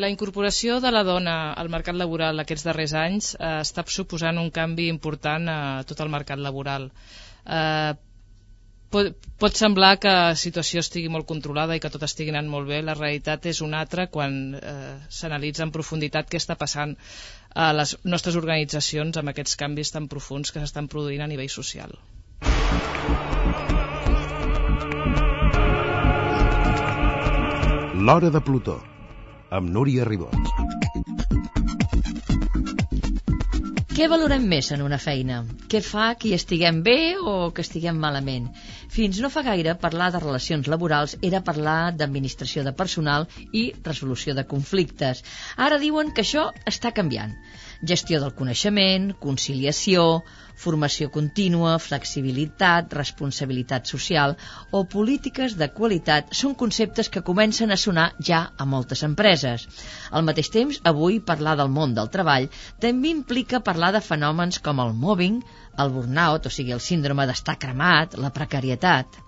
La incorporació de la dona al mercat laboral aquests darrers anys eh, està suposant un canvi important a tot el mercat laboral. Eh, pot, pot semblar que la situació estigui molt controlada i que tot estigui anant molt bé. La realitat és una altra quan eh, s'analitza en profunditat què està passant a les nostres organitzacions amb aquests canvis tan profuns que s'estan produint a nivell social. L'Hora de Plutó, amb Núria Ribot. Què valorem més en una feina? Què fa que hi estiguem bé o que estiguem malament? Fins no fa gaire, parlar de relacions laborals era parlar d'administració de personal i resolució de conflictes. Ara diuen que això està canviant gestió del coneixement, conciliació, formació contínua, flexibilitat, responsabilitat social o polítiques de qualitat són conceptes que comencen a sonar ja a moltes empreses. Al mateix temps, avui parlar del món del treball també implica parlar de fenòmens com el mobbing, el burnout, o sigui, el síndrome d'estar cremat, la precarietat.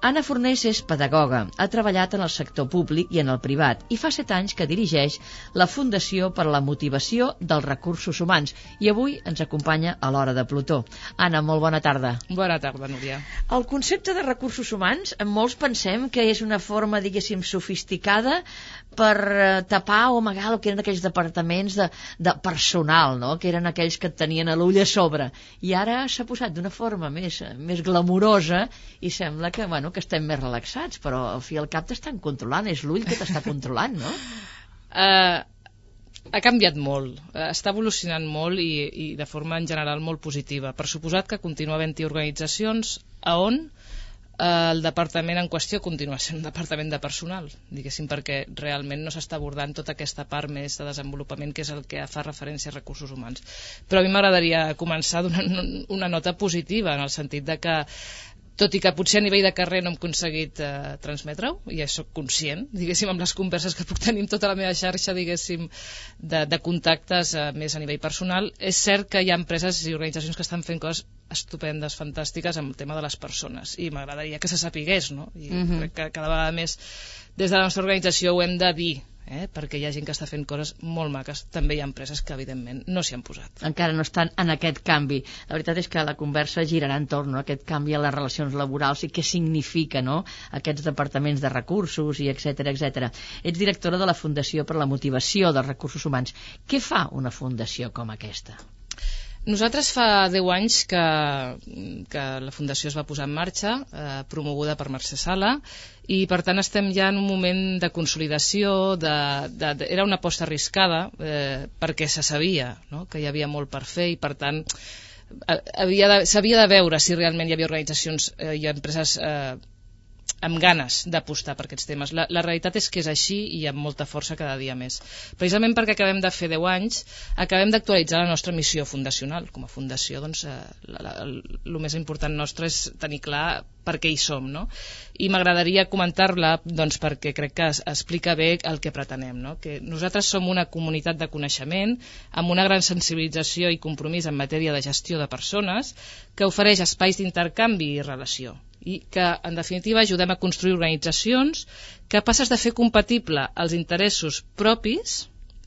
Anna Fornés és pedagoga, ha treballat en el sector públic i en el privat i fa set anys que dirigeix la Fundació per a la Motivació dels Recursos Humans i avui ens acompanya a l'Hora de Plutó. Anna, molt bona tarda. Bona tarda, Núria. El concepte de recursos humans, en molts pensem que és una forma, diguéssim, sofisticada per eh, tapar o amagar el que eren aquells departaments de, de personal, no? que eren aquells que tenien a l'ull a sobre. I ara s'ha posat d'una forma més, més glamurosa i sembla que, bueno, que estem més relaxats, però al fi al cap t'estan controlant, és l'ull que t'està controlant, no? Uh, ha canviat molt, està evolucionant molt i, i de forma en general molt positiva. Per suposat que continua havent-hi organitzacions a on el departament en qüestió continua sent un departament de personal, diguéssim, perquè realment no s'està abordant tota aquesta part més de desenvolupament que és el que fa referència a recursos humans. Però a mi m'agradaria començar donant una nota positiva en el sentit de que tot i que potser a nivell de carrer no hem aconseguit eh, transmetre-ho, i ja sóc conscient, diguéssim, amb les converses que puc tenir amb tota la meva xarxa, diguéssim, de, de contactes eh, més a nivell personal, és cert que hi ha empreses i organitzacions que estan fent coses estupendes, fantàstiques amb el tema de les persones, i m'agradaria que se sapigués, no? I uh mhm. -huh. crec que cada vegada més des de la nostra organització ho hem de dir, eh? perquè hi ha gent que està fent coses molt maques. També hi ha empreses que, evidentment, no s'hi han posat. Encara no estan en aquest canvi. La veritat és que la conversa girarà entorn no? a aquest canvi a les relacions laborals i què significa no? aquests departaments de recursos i etc etc. Ets directora de la Fundació per la Motivació dels Recursos Humans. Què fa una fundació com aquesta? Nosaltres fa 10 anys que, que la Fundació es va posar en marxa, eh, promoguda per Mercè Sala, i per tant estem ja en un moment de consolidació, de, de, de, era una aposta arriscada, eh, perquè se sabia no? que hi havia molt per fer i per tant s'havia de, de veure si realment hi havia organitzacions eh, i empreses eh, amb ganes d'apostar per aquests temes. La, la realitat és que és així i amb molta força cada dia més. Precisament perquè acabem de fer 10 anys, acabem d'actualitzar la nostra missió fundacional. Com a fundació, doncs, eh, el més important nostre és tenir clar per què hi som, no? I m'agradaria comentar-la, doncs, perquè crec que es, explica bé el que pretenem, no? Que nosaltres som una comunitat de coneixement amb una gran sensibilització i compromís en matèria de gestió de persones que ofereix espais d'intercanvi i relació i que, en definitiva, ajudem a construir organitzacions capaces de fer compatible els interessos propis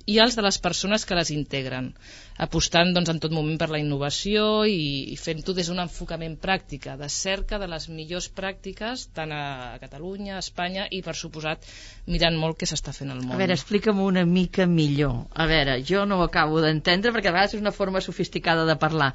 i els de les persones que les integren apostant doncs, en tot moment per la innovació i, i fent-ho des d'un enfocament pràctic, de cerca de les millors pràctiques tant a Catalunya, a Espanya i per suposat mirant molt què s'està fent al món. A veure, explica'm una mica millor. A veure, jo no ho acabo d'entendre perquè a vegades és una forma sofisticada de parlar.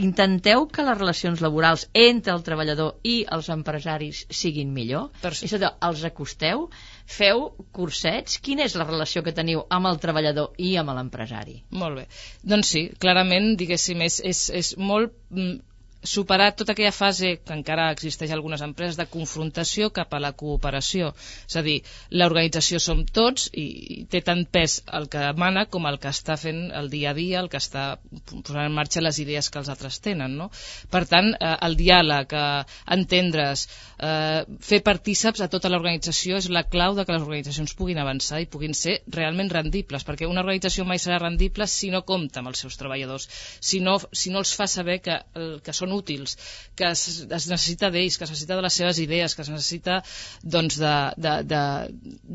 Intenteu que les relacions laborals entre el treballador i els empresaris siguin millor? Per... És a dir, els acosteu? Feu cursets? Quina és la relació que teniu amb el treballador i amb l'empresari? Molt bé. Doncs sí, clarament, diguéssim, és, és, és molt mm, superar tota aquella fase que encara existeix a algunes empreses de confrontació cap a la cooperació. És a dir, l'organització som tots i, té tant pes el que mana com el que està fent el dia a dia, el que està posant en marxa les idees que els altres tenen. No? Per tant, eh, el diàleg, eh, entendre's, eh, fer partíceps a tota l'organització és la clau de que les organitzacions puguin avançar i puguin ser realment rendibles, perquè una organització mai serà rendible si no compta amb els seus treballadors, si no, si no els fa saber que, que són útils, que es, es necessita d'ells, que es necessita de les seves idees, que es necessita doncs, de, de, de,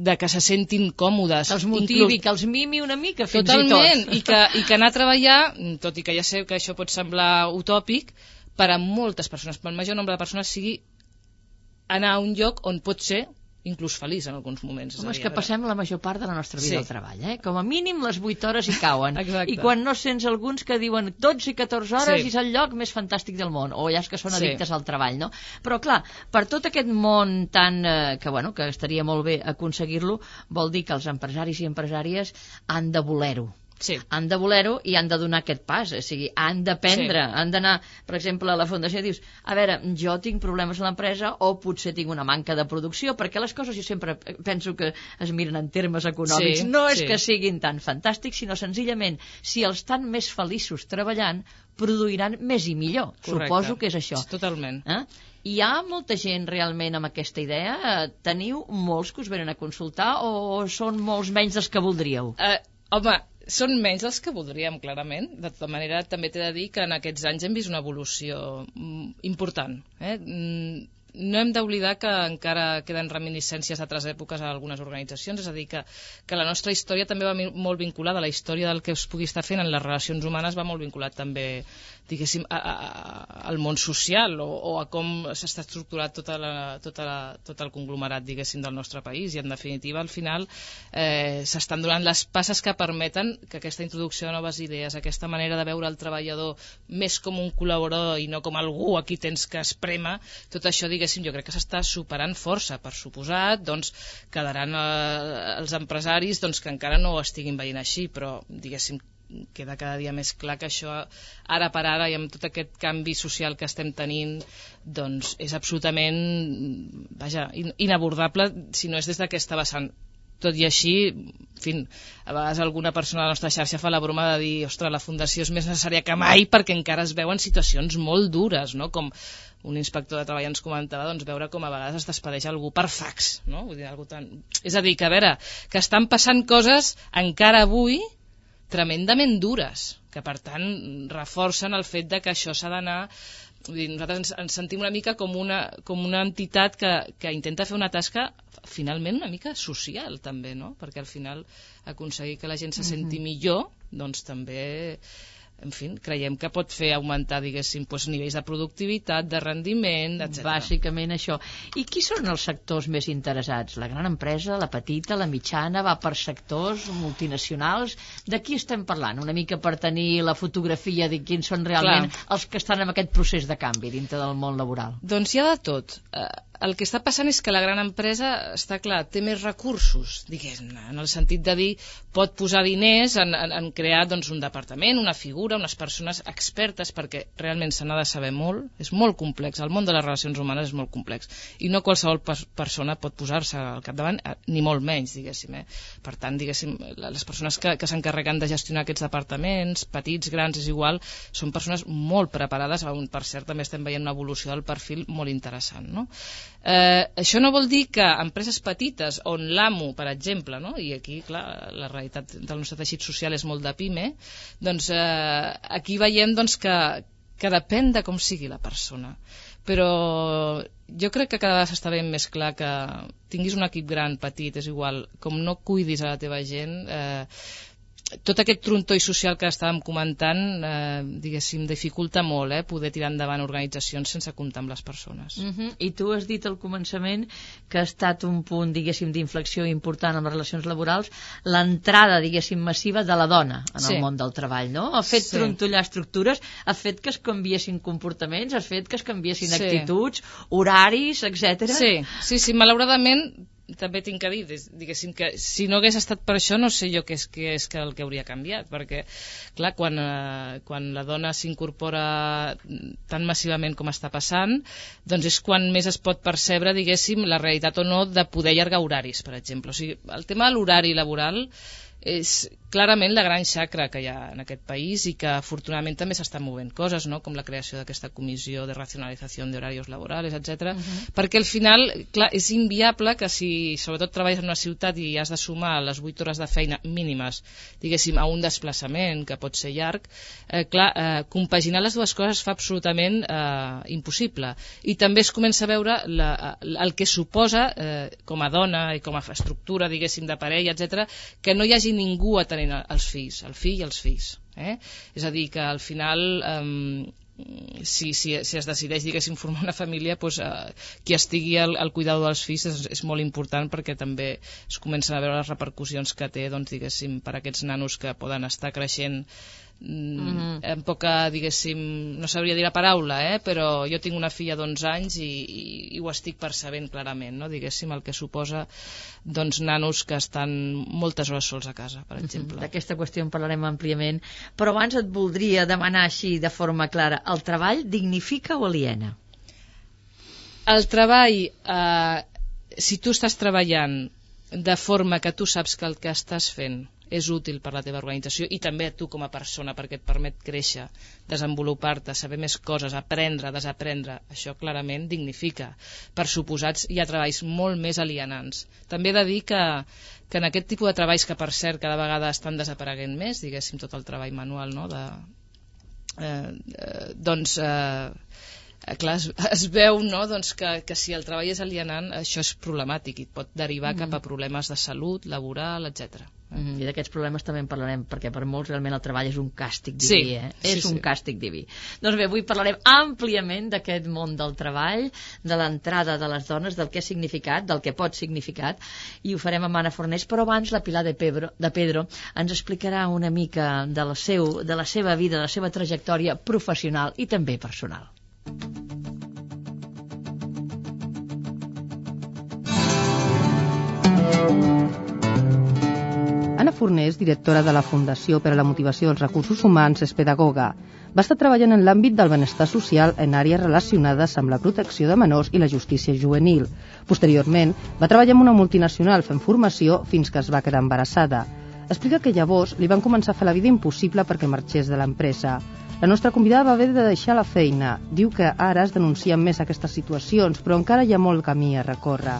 de que se sentin còmodes. Que els motivi, Inclús... que els mimi una mica fins Totalment, i tot. i que, i que anar a treballar, tot i que ja sé que això pot semblar utòpic, per a moltes persones, per al major nombre de persones sigui anar a un lloc on pot ser inclús feliç en alguns moments. Home, és, dir, que passem la major part de la nostra vida Sí. al treball, eh? Com a mínim les 8 hores hi cauen. Exacte. I quan no sents alguns que diuen 12 i 14 hores Sí. és el lloc més fantàstic del món, o ja és que són Sí. addictes al treball, no? Però clar, per tot aquest món tan... Eh, que, bueno, que estaria molt bé aconseguir-lo, vol dir que els empresaris i empresàries han de voler-ho Sí. han de voler-ho i han de donar aquest pas, o sigui, han d'aprendre, sí. han d'anar, per exemple, a la fundació i dius, a veure, jo tinc problemes a l'empresa o potser tinc una manca de producció, perquè les coses jo sempre penso que es miren en termes econòmics. Sí, no és sí. que siguin tan fantàstics, sinó senzillament, si els estan més feliços treballant, produiran més i millor. Correcte. Suposo que és això. Totalment. Eh? Hi ha molta gent realment amb aquesta idea? Eh, Teniu molts que us venen a consultar o són molts menys dels que voldríeu? Eh, home, són menys dels que voldríem, clarament. De tota manera, també t'he de dir que en aquests anys hem vist una evolució mm, important. Eh? Mm, No hem d'oblidar que encara queden reminiscències d'altres èpoques a algunes organitzacions, és a dir, que, que la nostra història també va molt vinculada, la història del que es pugui estar fent en les relacions humanes va molt vinculat també diguéssim, a, a, a- al món social o, o a com s'està estructurat tota la, tota la, tot el conglomerat diguéssim, del nostre país. I en definitiva al final eh, s'estan donant les passes que permeten que aquesta introducció de noves idees, aquesta manera de veure el treballador més com un col·laborador i no com algú a qui tens que esprema, tot això diguéssim jo crec que s'està superant força, per suposat doncs quedaran eh, els empresaris doncs, que encara no ho estiguin veient així, però diguéssim queda cada dia més clar que això ara per ara i amb tot aquest canvi social que estem tenint doncs és absolutament vaja, in inabordable si no és des d'aquesta vessant tot i així, en fi, a vegades alguna persona de la nostra xarxa fa la broma de dir, ostres, la fundació és més necessària que mai perquè encara es veuen situacions molt dures, no? com un inspector de treball ens comentava doncs, veure com a vegades es despedeix algú per fax. No? Vull dir, algú tan... És a dir, que a veure, que estan passant coses encara avui tremendament dures, que per tant reforcen el fet de que això s'ha d'anar Vull dir, nosaltres ens, ens sentim una mica com una, com una entitat que, que intenta fer una tasca finalment una mica social també, no? perquè al final aconseguir que la gent se senti millor doncs també en fi, creiem que pot fer augmentar, diguéssim, doncs, nivells de productivitat, de rendiment, etc. Bàsicament això. I qui són els sectors més interessats? La gran empresa, la petita, la mitjana, va per sectors multinacionals? De qui estem parlant? Una mica per tenir la fotografia de quins són realment Clar. els que estan en aquest procés de canvi dintre del món laboral. Doncs hi ha de tot. Eh, el que està passant és que la gran empresa, està clar, té més recursos, diguem-ne, en el sentit de dir, pot posar diners en, en, en crear doncs, un departament, una figura, unes persones expertes, perquè realment se n'ha de saber molt, és molt complex, el món de les relacions humanes és molt complex, i no qualsevol per persona pot posar-se al capdavant, eh, ni molt menys, diguéssim. Eh? Per tant, diguéssim, les persones que, que s'encarreguen de gestionar aquests departaments, petits, grans, és igual, són persones molt preparades, on per cert també estem veient una evolució del perfil molt interessant. No? Eh, això no vol dir que empreses petites on l'amo, per exemple, no? i aquí clar, la realitat del nostre teixit social és molt de pime, doncs eh, aquí veiem doncs, que, que depèn de com sigui la persona però jo crec que cada vegada s'està veient més clar que tinguis un equip gran, petit, és igual, com no cuidis a la teva gent, eh, tot aquest trontoi social que estàvem comentant, eh, diguéssim, dificulta molt eh, poder tirar endavant organitzacions sense comptar amb les persones. Uh -huh. I tu has dit al començament que ha estat un punt, diguéssim, d'inflexió important en les relacions laborals, l'entrada, diguéssim, massiva de la dona en Sí. el món del treball, no? Ha fet Sí. trontollar estructures, ha fet que es canviessin comportaments, ha fet que es canviessin Sí. actituds, horaris, etc. Sí, sí, sí, malauradament també tinc que dir, diguéssim que si no hagués estat per això no sé jo què és, què és que el que hauria canviat, perquè clar, quan, eh, quan la dona s'incorpora tan massivament com està passant, doncs és quan més es pot percebre, diguéssim, la realitat o no de poder allargar horaris, per exemple. O sigui, el tema de l'horari laboral és clarament la gran xacra que hi ha en aquest país i que afortunadament també s'estan movent coses, no? com la creació d'aquesta comissió de racionalització d'horarios laborals, etc. Uh -huh. perquè al final clar, és inviable que si sobretot treballes en una ciutat i has de sumar les 8 hores de feina mínimes diguéssim a un desplaçament que pot ser llarg, eh, clar, eh, compaginar les dues coses fa absolutament eh, impossible i també es comença a veure la, el que suposa eh, com a dona i com a estructura diguéssim de parella, etc que no hi hagi ningú atenent els fills, el fill i els fills. Eh? És a dir, que al final eh, si, si, si es decideix diguéssim formar una família doncs, eh, qui estigui al, al cuidador dels fills és, és molt important perquè també es comencen a veure les repercussions que té doncs, diguéssim, per aquests nanos que poden estar creixent Mm -hmm. amb poca, diguéssim, no sabria dir la paraula, eh? però jo tinc una filla d'11 anys i, i, i ho estic percebent clarament, no? diguéssim, el que suposa doncs, nanos que estan moltes hores sols a casa, per exemple. Mm -hmm. D'aquesta qüestió en parlarem àmpliament, però abans et voldria demanar així de forma clara, el treball dignifica o aliena? El treball, eh, si tu estàs treballant de forma que tu saps que el que estàs fent és útil per la teva organització i també a tu com a persona perquè et permet créixer, desenvolupar-te, saber més coses, aprendre, desaprendre. Això clarament dignifica. Per suposats hi ha treballs molt més alienants. També he de dir que, que en aquest tipus de treballs que per cert cada vegada estan desapareguent més, diguéssim tot el treball manual, no? de, eh, eh, doncs eh, clar, es, es veu no, doncs que, que si el treball és alienant això és problemàtic i pot derivar mm. cap a problemes de salut, laboral, etc. Mm -hmm. I d'aquests problemes també en parlarem, perquè per molts realment el treball és un càstig diví, sí, eh? Sí, és sí. un càstig diví. Doncs bé, avui parlarem àmpliament d'aquest món del treball, de l'entrada de les dones, del que ha significat, del que pot significat, i ho farem amb Anna Fornés, però abans la Pilar de Pedro, de Pedro ens explicarà una mica de la, seu, de la seva vida, de la seva trajectòria professional i també personal. Anna Fornés, directora de la Fundació per a la Motivació dels Recursos Humans, és pedagoga. Va estar treballant en l'àmbit del benestar social en àrees relacionades amb la protecció de menors i la justícia juvenil. Posteriorment, va treballar en una multinacional fent formació fins que es va quedar embarassada. Explica que llavors li van començar a fer la vida impossible perquè marxés de l'empresa. La nostra convidada va haver de deixar la feina. Diu que ara es denuncien més aquestes situacions, però encara hi ha molt camí a recórrer.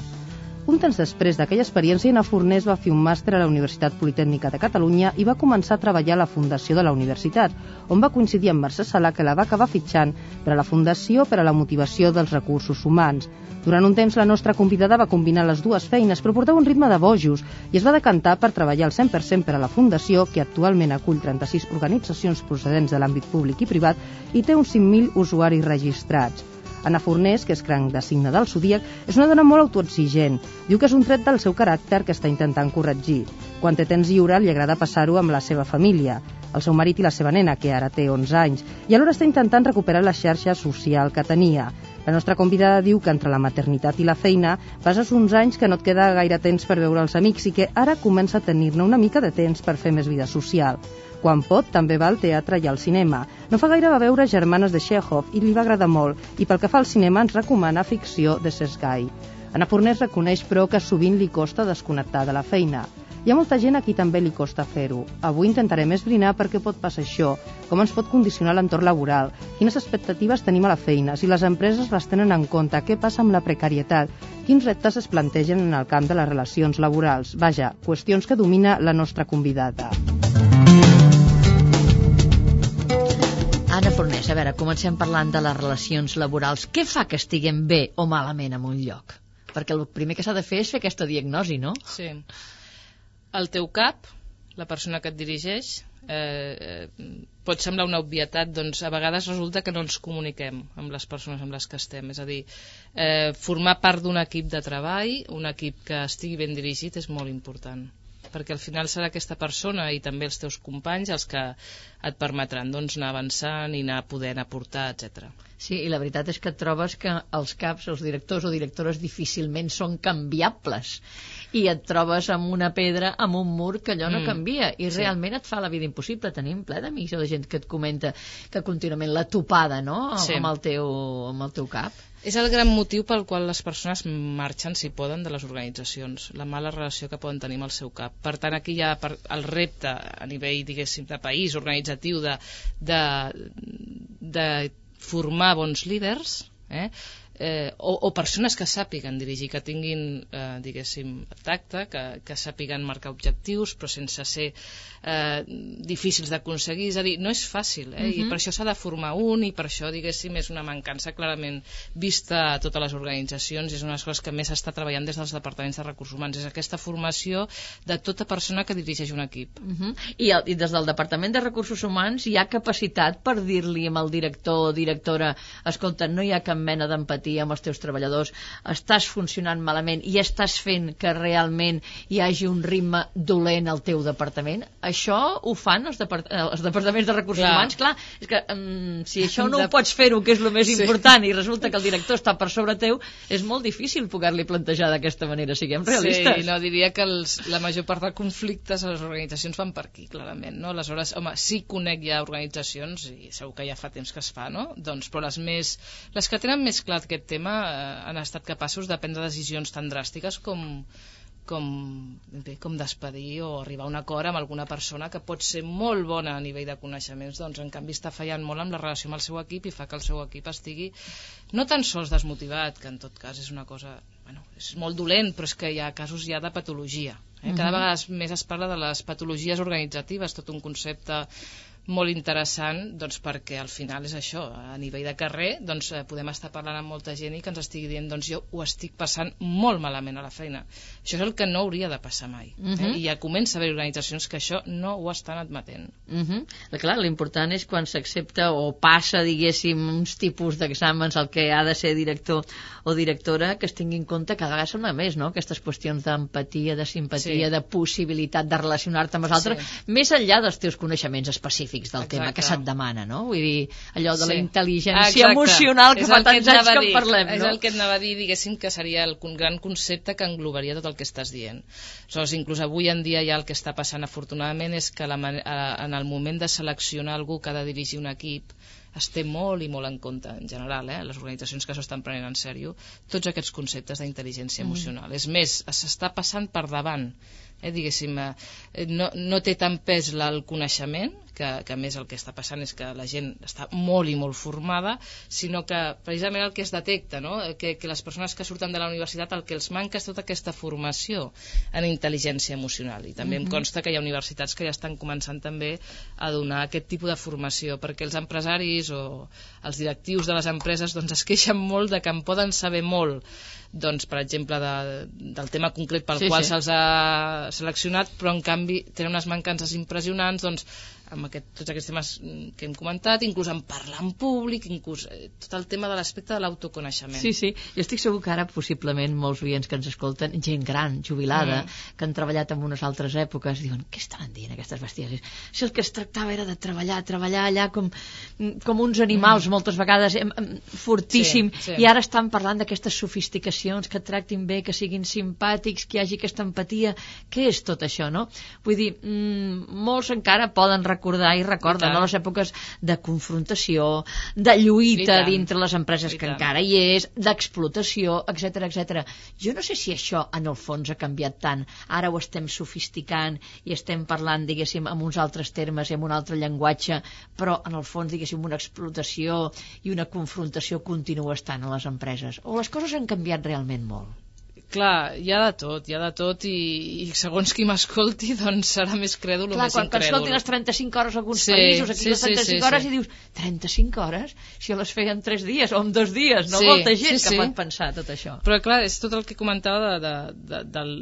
Un temps després d'aquella experiència, Anna Fornés va fer un màster a la Universitat Politècnica de Catalunya i va començar a treballar a la Fundació de la Universitat, on va coincidir amb Mercè Sala, que la va acabar fitxant per a la Fundació per a la Motivació dels Recursos Humans. Durant un temps la nostra convidada va combinar les dues feines, però portava un ritme de bojos i es va decantar per treballar al 100% per a la Fundació, que actualment acull 36 organitzacions procedents de l'àmbit públic i privat i té uns 5.000 usuaris registrats. Anna Fornés, que és cranc de signe del Zodíac, és una dona molt autoexigent. Diu que és un tret del seu caràcter que està intentant corregir. Quan té temps lliure li agrada passar-ho amb la seva família, el seu marit i la seva nena, que ara té 11 anys, i alhora està intentant recuperar la xarxa social que tenia. La nostra convidada diu que entre la maternitat i la feina passes uns anys que no et queda gaire temps per veure els amics i que ara comença a tenir-ne una mica de temps per fer més vida social. Quan pot, també va al teatre i al cinema. No fa gaire va veure Germanes de Chekhov i li va agradar molt i pel que fa al cinema ens recomana ficció de Sesgai. Anna Fornés reconeix, però, que sovint li costa desconnectar de la feina. Hi ha molta gent a qui també li costa fer-ho. Avui intentarem esbrinar per què pot passar això, com ens pot condicionar l'entorn laboral, quines expectatives tenim a la feina, si les empreses les tenen en compte, què passa amb la precarietat, quins reptes es plantegen en el camp de les relacions laborals. Vaja, qüestions que domina la nostra convidada. Anna Fornés, a veure, comencem parlant de les relacions laborals. Què fa que estiguem bé o malament en un lloc? Perquè el primer que s'ha de fer és fer aquesta diagnosi, no? Sí. El teu cap, la persona que et dirigeix, eh, eh, pot semblar una obvietat, doncs a vegades resulta que no ens comuniquem amb les persones amb les que estem. És a dir, eh, formar part d'un equip de treball, un equip que estigui ben dirigit, és molt important perquè al final serà aquesta persona i també els teus companys els que et permetran doncs, anar avançant i anar podent aportar, etc. Sí, i la veritat és que et trobes que els caps, els directors o directores difícilment són canviables i et trobes amb una pedra, amb un mur que allò no Mm. canvia i Sí. realment et fa la vida impossible. Tenim ple d'amics o de gent que et comenta que contínuament la topada, no?, Sí. amb, el teu, amb el teu cap. És el gran motiu pel qual les persones marxen, si poden, de les organitzacions, la mala relació que poden tenir amb el seu cap. Per tant, aquí hi ha el repte a nivell, diguéssim, de país, organitzatiu, de, de, de formar bons líders, eh? Eh, o, o persones que sàpiguen dirigir, que tinguin, eh, diguéssim, tacte, que, que sàpiguen marcar objectius, però sense ser eh, difícils d'aconseguir. És a dir, no és fàcil, eh? i per això s'ha de formar un, i per això, diguéssim, és una mancança clarament vista a totes les organitzacions, és una de les coses que més s'està treballant des dels departaments de recursos humans, és aquesta formació de tota persona que dirigeix un equip. Uh -huh. I, el, I des del Departament de Recursos Humans hi ha capacitat per dir-li amb el director o directora escolta, no hi ha cap mena d'empatia amb els teus treballadors, estàs funcionant malament i estàs fent que realment hi hagi un ritme dolent al teu departament. Això ho fan els, depart els departaments de Recursos Clar. Humans? Clar, és que um, si això no ho pots fer-ho, que és el més Sí. important, i resulta que el director està per sobre teu, és molt difícil poder-li plantejar d'aquesta manera, siguem realistes. Sí, no, diria que els, la major part de conflictes a les organitzacions van per aquí, clarament, no? Aleshores, home, sí conec ja organitzacions, i segur que ja fa temps que es fa, no? Doncs, però les més, les que tenen més clar aquest tema eh, han estat capaços de prendre decisions tan dràstiques com com, bé, com despedir o arribar a un acord amb alguna persona que pot ser molt bona a nivell de coneixements, doncs en canvi està fallant molt amb la relació amb el seu equip i fa que el seu equip estigui no tan sols desmotivat, que en tot cas és una cosa, bueno, és molt dolent, però és que hi ha casos ja de patologia. Eh? Cada vegada més es parla de les patologies organitzatives, tot un concepte molt interessant doncs perquè al final és això a nivell de carrer doncs, eh, podem estar parlant amb molta gent i que ens estigui dient doncs jo ho estic passant molt malament a la feina això és el que no hauria de passar mai eh? Mhm. i ja comença a haver organitzacions que això no ho estan admetent Uh -huh. Clar, l'important és quan s'accepta o passa, diguéssim, uns tipus d'exàmens al que ha de ser director o directora, que es tingui en compte cada vegada sembla més, no?, aquestes qüestions d'empatia, de simpatia, Sí. de possibilitat de relacionar-te amb els altres, Sí. més enllà dels teus coneixements específics del Exacte. tema que se't demana, no? Vull dir, allò de la Sí. intel·ligència Exacte. emocional que És fa tants et anys que en parlem, És no? el que et anava a dir, diguéssim, que seria el gran concepte que englobaria tot el que estàs dient. Aleshores, inclús avui en dia ja el que està passant, afortunadament, és que la, a- en el moment de seleccionar algú que ha de dirigir un equip, es té molt i molt en compte, en general, eh, les organitzacions que s'ho estan prenent en sèrio, tots aquests conceptes d'intel·ligència emocional. És més, s'està passant per davant eh, diguéssim, eh, no, no té tant pes la, el coneixement, que, que a més el que està passant és que la gent està molt i molt formada, sinó que precisament el que es detecta, no? Que, que les persones que surten de la universitat el que els manca és tota aquesta formació en intel·ligència emocional i també em consta que hi ha universitats que ja estan començant també a donar aquest tipus de formació perquè els empresaris o els directius de les empreses doncs es queixen molt de que en poden saber molt doncs, per exemple, de, del tema concret pel Sí, qual sí. se'ls ha seleccionat, però en canvi tenen unes mancances impressionants, doncs, amb aquest, tots aquests temes mm, que hem comentat, inclús en parlar en públic, inclús eh, tot el tema de l'aspecte de l'autoconeixement. Sí, sí. Jo estic segur que ara possiblement molts oients que ens escolten, gent gran, jubilada, Mm. que han treballat en unes altres èpoques, diuen, què estaven dient aquestes bestieses? Si el que es tractava era de treballar, treballar allà com, com uns animals, moltes vegades, em, em, fortíssim, Sí, sí. i ara estan parlant d'aquestes sofisticacions, que tractin bé, que siguin simpàtics, que hi hagi aquesta empatia. Què és tot això, no? Vull dir, mm, molts encara poden recordar i recorden I no, les èpoques de confrontació, de lluita dintre les empreses I que tant. encara hi és, d'explotació, etc etc. Jo no sé si això en el fons ha canviat tant. Ara ho estem sofisticant i estem parlant, diguéssim, amb uns altres termes i amb un altre llenguatge, però en el fons, diguéssim, una explotació i una confrontació continua estant a les empreses. O les coses han canviat realment molt. Clar, hi ha de tot, hi ha de tot i, i segons qui m'escolti doncs serà més crèdul o Clar, més quan, quan incrèdul. escoltin les 35 hores a alguns Sí, països, aquí sí, les sí, 35 sí, hores sí. i dius 35 hores? Si les feien en 3 dies o en 2 dies, no? Sí, Molta gent sí, que sí. pot pensar tot això. Però clar, és tot el que comentava de, de, de, del,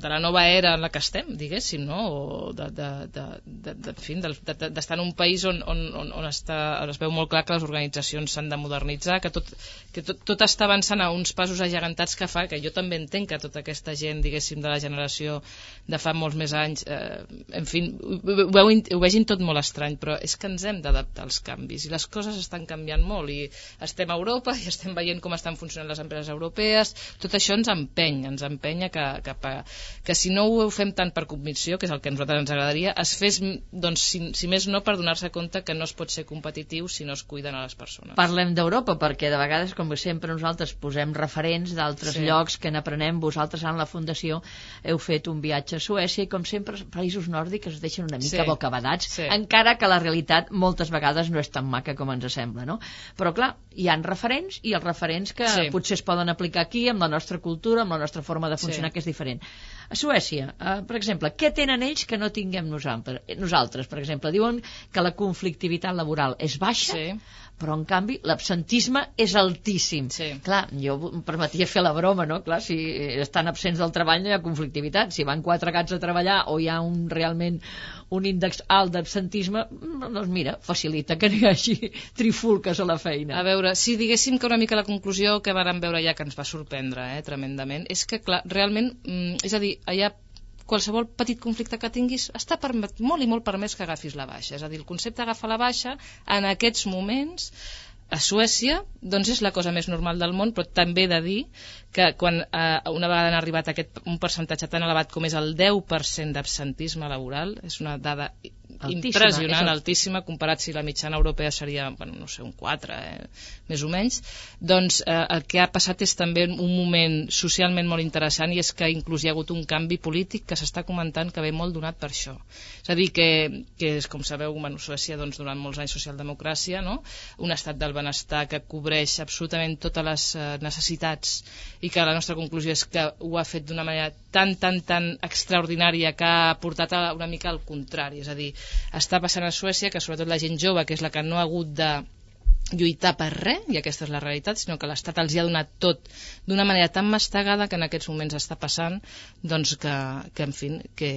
de la nova era en la que estem, diguéssim, no? O de, de, de, de, de, en fi, del- de, de, d'estar en un país on, on, on, on està, on es veu molt clar que les organitzacions s'han de modernitzar, que tot, que tot, tot està avançant a uns passos agegantats que fa, que jo també en entenc que tota aquesta gent, diguéssim, de la generació de fa molts més anys, eh, en fi, ho, ho, ho, vegin tot molt estrany, però és que ens hem d'adaptar als canvis i les coses estan canviant molt i estem a Europa i estem veient com estan funcionant les empreses europees, tot això ens empeny, ens empenya que, a, que si no ho fem tant per convicció, que és el que a nosaltres ens agradaria, es fes, doncs, si, si més no, per donar-se compte que no es pot ser competitiu si no es cuiden a les persones. Parlem d'Europa, perquè de vegades, com sempre, nosaltres posem referents d'altres sí. llocs que n'aprenem. Vosaltres, en la Fundació, heu fet un viatge a Suècia i, com sempre, els països nòrdics es deixen una mica sí. bocabadats, sí. encara que la realitat moltes vegades no és tan maca com ens sembla, no? Però, clar, hi han referents i els referents que sí. potser es poden aplicar aquí amb la nostra cultura, amb la nostra forma de funcionar, sí. que és diferent. A Suècia, eh, per exemple, què tenen ells que no tinguem nosaltres? Nosaltres, per exemple, diuen que la conflictivitat laboral és baixa, sí però en canvi l'absentisme és altíssim. Sí. Clar, jo em permetia fer la broma, no? Clar, si estan absents del treball no hi ha conflictivitat. Si van quatre gats a treballar o hi ha un realment un índex alt d'absentisme, doncs mira, facilita que no hi hagi trifulques a la feina. A veure, si diguéssim que una mica la conclusió que vàrem veure ja que ens va sorprendre, eh, tremendament, és que, clar, realment, mm, és a dir, allà qualsevol petit conflicte que tinguis està permet, molt i molt permès que agafis la baixa. És a dir, el concepte d'agafar la baixa en aquests moments a Suècia doncs és la cosa més normal del món, però també de dir que quan eh, una vegada han arribat a aquest, un percentatge tan elevat com és el 10% d'absentisme laboral, és una dada altíssima, impressionant, el... altíssima, comparat si la mitjana europea seria, bueno, no sé, un 4, eh, més o menys, doncs eh, el que ha passat és també un moment socialment molt interessant i és que inclús hi ha hagut un canvi polític que s'està comentant que ve molt donat per això. És a dir, que, que és, com sabeu, bueno, Suècia doncs, durant molts anys socialdemocràcia, no? un estat del benestar que cobreix absolutament totes les eh, necessitats i que la nostra conclusió és que ho ha fet d'una manera tan, tan, tan extraordinària que ha portat a una mica al contrari, és a dir, està passant a Suècia que sobretot la gent jove, que és la que no ha hagut de lluitar per res, i aquesta és la realitat, sinó que l'Estat els hi ha donat tot d'una manera tan mastegada que en aquests moments està passant doncs que, que en fi, que,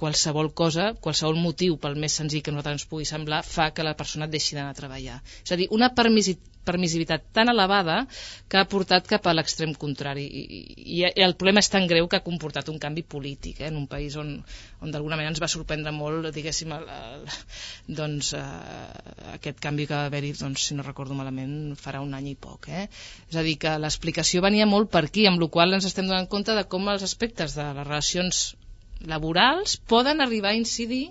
qualsevol cosa, qualsevol motiu, pel més senzill que nosaltres ens pugui semblar, fa que la persona deixi d'anar a treballar. És a dir, una permissivitat tan elevada que ha portat cap a l'extrem contrari. I, i, I el problema és tan greu que ha comportat un canvi polític eh, en un país on, on d'alguna manera ens va sorprendre molt, diguéssim, el, el, doncs, eh, aquest canvi que va haver-hi, doncs, si no recordo malament, farà un any i poc. Eh? És a dir, que l'explicació venia molt per aquí, amb la qual ens estem donant compte de com els aspectes de les relacions laborals poden arribar a incidir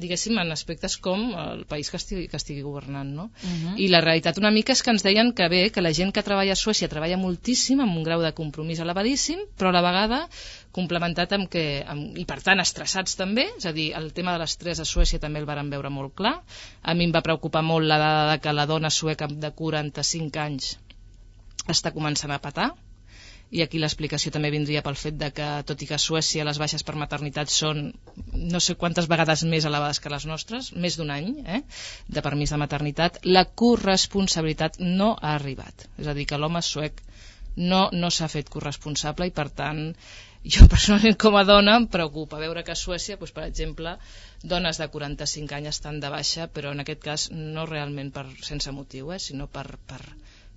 diguéssim, en aspectes com el país que estigui, que estigui governant, no? Uh -huh. I la realitat una mica és que ens deien que bé, que la gent que treballa a Suècia treballa moltíssim, amb un grau de compromís elevadíssim, però a la vegada complementat amb que, amb, i per tant estressats també, és a dir, el tema de l'estrès a Suècia també el varen veure molt clar. A mi em va preocupar molt la dada de que la dona sueca de 45 anys està començant a patar, i aquí l'explicació també vindria pel fet de que, tot i que a Suècia les baixes per maternitat són no sé quantes vegades més elevades que les nostres, més d'un any eh, de permís de maternitat, la corresponsabilitat no ha arribat. És a dir, que l'home suec no, no s'ha fet corresponsable i, per tant, jo personalment com a dona em preocupa veure que a Suècia, doncs, per exemple, dones de 45 anys estan de baixa, però en aquest cas no realment per, sense motiu, eh, sinó per, per,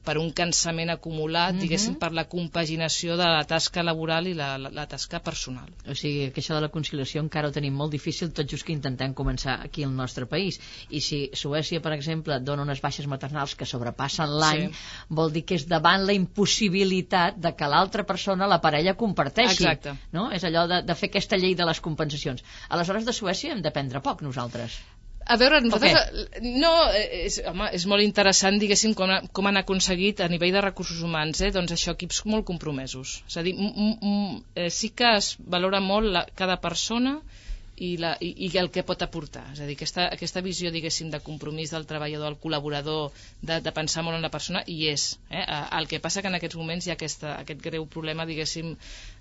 per un cansament acumulat, mm -hmm. diguéssim, per la compaginació de la tasca laboral i la, la, la tasca personal. O sigui, que això de la conciliació encara ho tenim molt difícil, tot just que intentem començar aquí al nostre país. I si Suècia, per exemple, dona unes baixes maternals que sobrepassen l'any, sí. vol dir que és davant la impossibilitat de que l'altra persona, la parella, comparteixi. Exacte. No? És allò de, de fer aquesta llei de les compensacions. Aleshores, de Suècia hem d'aprendre poc, nosaltres. A veure, nosaltres... Okay. No, és, home, és molt interessant, diguéssim, com, com han aconseguit a nivell de recursos humans, eh, doncs això, equips molt compromesos. És a dir, eh, sí que es valora molt la, cada persona i, la, i, i el que pot aportar. És a dir, aquesta, aquesta visió, diguéssim, de compromís del treballador, del col·laborador, de, de pensar molt en la persona, hi és. Eh? El que passa que en aquests moments hi ha aquesta, aquest greu problema, diguéssim,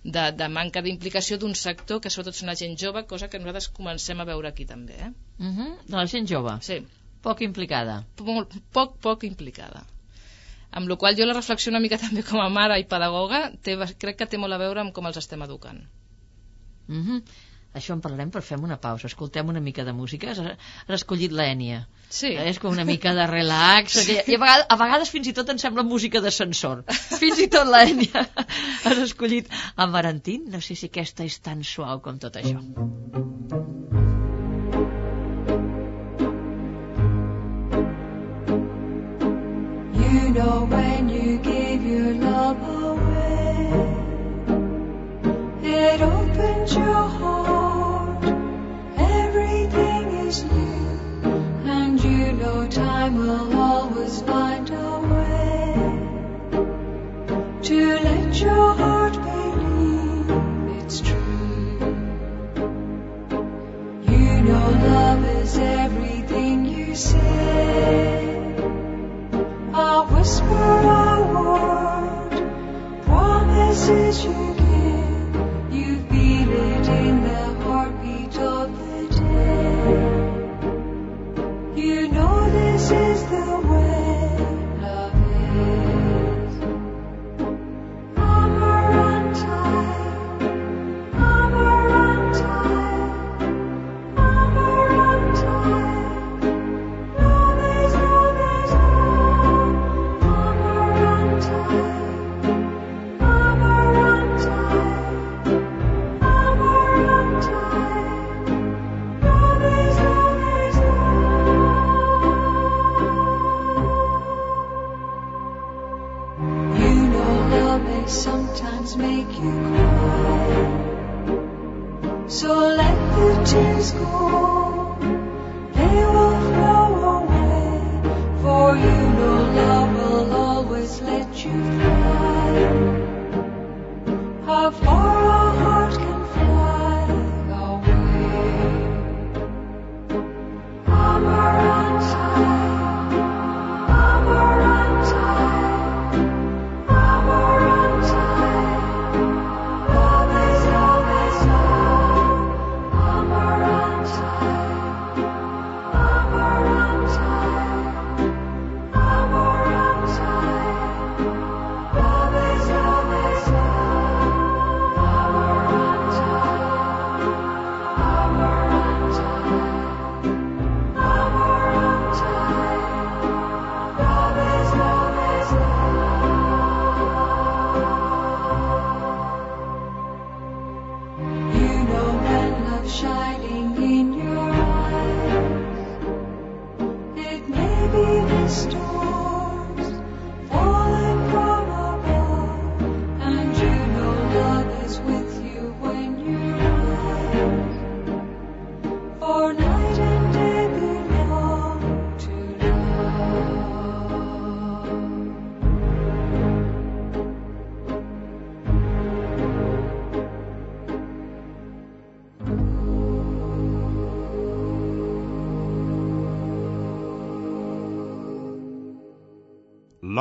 de, de manca d'implicació d'un sector que sobretot són la gent jove, cosa que nosaltres comencem a veure aquí també. Eh? Uh mhm. -huh. De la gent jove? Sí. Poc implicada? Molt, poc, poc implicada. Amb la qual jo la reflexió una mica també com a mare i pedagoga té, crec que té molt a veure amb com els estem educant. Uh mhm. Això en parlarem, però fem una pausa. Escoltem una mica de música. Has, has escollit l'Ènia. Sí. És com una mica de relax. I, a, vegades, a vegades fins i tot em sembla música d'ascensor. Fins i tot l'Ènia. Has escollit a Marantín. No sé si aquesta és tan suau com tot això. You know when you gave your love away,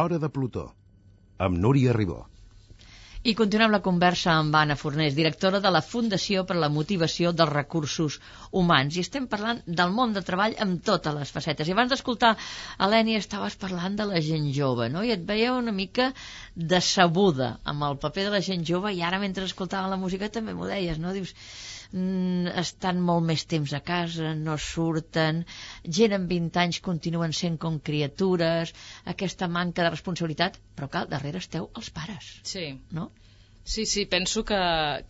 L'Hora de Plutó, amb Núria Ribó. I continuem la conversa amb Anna Fornés, directora de la Fundació per a la Motivació dels Recursos Humans. I estem parlant del món de treball amb totes les facetes. I abans d'escoltar Helènia estaves parlant de la gent jove, no? I et veia una mica decebuda amb el paper de la gent jove i ara mentre escoltava la música també m'ho deies, no? Dius, estan molt més temps a casa, no surten, gent amb 20 anys continuen sent com criatures, aquesta manca de responsabilitat, però clar, darrere esteu els pares, Sí. no? Sí, sí, penso que,